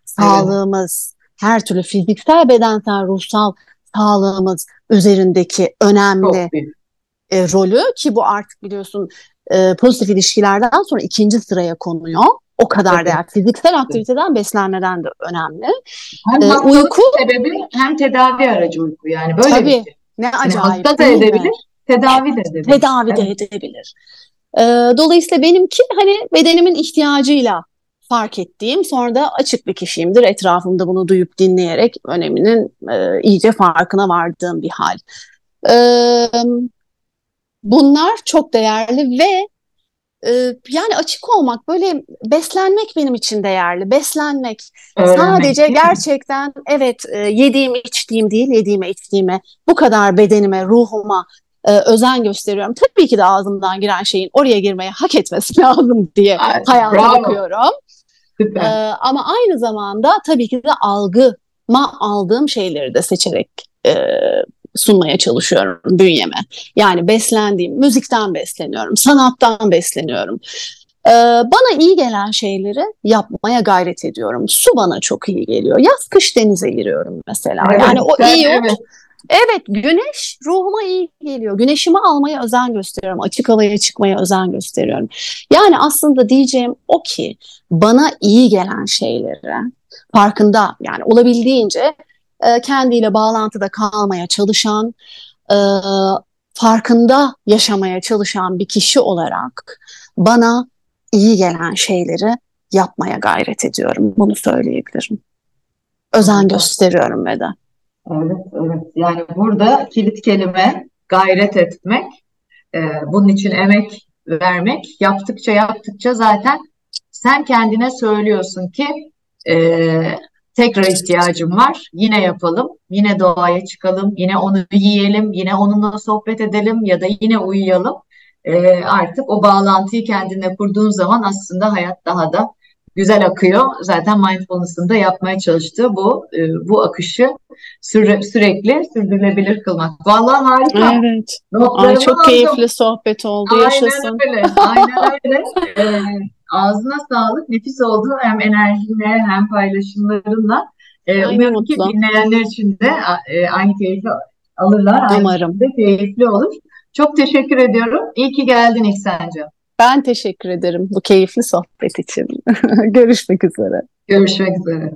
sağlığımız, evet. her türlü fiziksel, bedensel, ruhsal sağlığımız üzerindeki önemli e, rolü ki bu artık biliyorsun e, pozitif ilişkilerden sonra ikinci sıraya konuyor. O kadar evet. değer. Fiziksel aktiviteden, beslenmeden de önemli. Hem ee, uyku sebebi hem tedavi aracı uyku yani böyle tabii, bir şey. Ne yani acayip. Hasta da edebilir, tedavi de edebilir. Tedavi de evet. edebilir. Ee, dolayısıyla benimki hani bedenimin ihtiyacıyla fark ettiğim sonra da açık bir kişiyimdir. Etrafımda bunu duyup dinleyerek öneminin e, iyice farkına vardığım bir hal. E, bunlar çok değerli ve e, yani açık olmak böyle beslenmek benim için değerli. Beslenmek Öğrenmek, sadece gerçekten evet e, yediğim içtiğim değil yediğime içtiğime bu kadar bedenime ruhuma e, özen gösteriyorum. Tabii ki de ağzımdan giren şeyin oraya girmeye hak etmesi <laughs> lazım diye Ay, hayata bakıyorum. Ee, ama aynı zamanda tabii ki de algıma aldığım şeyleri de seçerek e, sunmaya çalışıyorum bünyeme. Yani beslendiğim, müzikten besleniyorum, sanattan besleniyorum. Ee, bana iyi gelen şeyleri yapmaya gayret ediyorum. Su bana çok iyi geliyor. Yaz kış denize giriyorum mesela. Evet, yani o iyi evet. Evet, güneş ruhuma iyi geliyor. Güneşimi almaya özen gösteriyorum. Açık havaya çıkmaya özen gösteriyorum. Yani aslında diyeceğim o ki bana iyi gelen şeyleri farkında yani olabildiğince e, kendiyle bağlantıda kalmaya çalışan, e, farkında yaşamaya çalışan bir kişi olarak bana iyi gelen şeyleri yapmaya gayret ediyorum. Bunu söyleyebilirim. Özen gösteriyorum ve de. Evet, evet. Yani burada kilit kelime gayret etmek, e, bunun için emek vermek, yaptıkça yaptıkça zaten sen kendine söylüyorsun ki e, tekrar ihtiyacım var, yine yapalım, yine doğaya çıkalım, yine onu yiyelim, yine onunla sohbet edelim ya da yine uyuyalım. E, artık o bağlantıyı kendine kurduğun zaman aslında hayat daha da güzel akıyor. Zaten mindfulness'ın da yapmaya çalıştığı bu e, bu akışı süre, sürekli sürdürülebilir kılmak. Vallahi harika. Evet. Ay, çok aldım. keyifli sohbet oldu. Aynen Yaşasın. öyle. Aynen öyle. <laughs> ee, ağzına sağlık. Nefis oldu. Hem enerjinle hem paylaşımlarınla. Ee, umarım ki dinleyenler için de e, aynı keyfi alırlar. Umarım. Aynı keyifli olur. Çok teşekkür ediyorum. İyi ki geldin İhsan'cığım. Ben teşekkür ederim bu keyifli sohbet için. <laughs> Görüşmek üzere. Görüşmek üzere.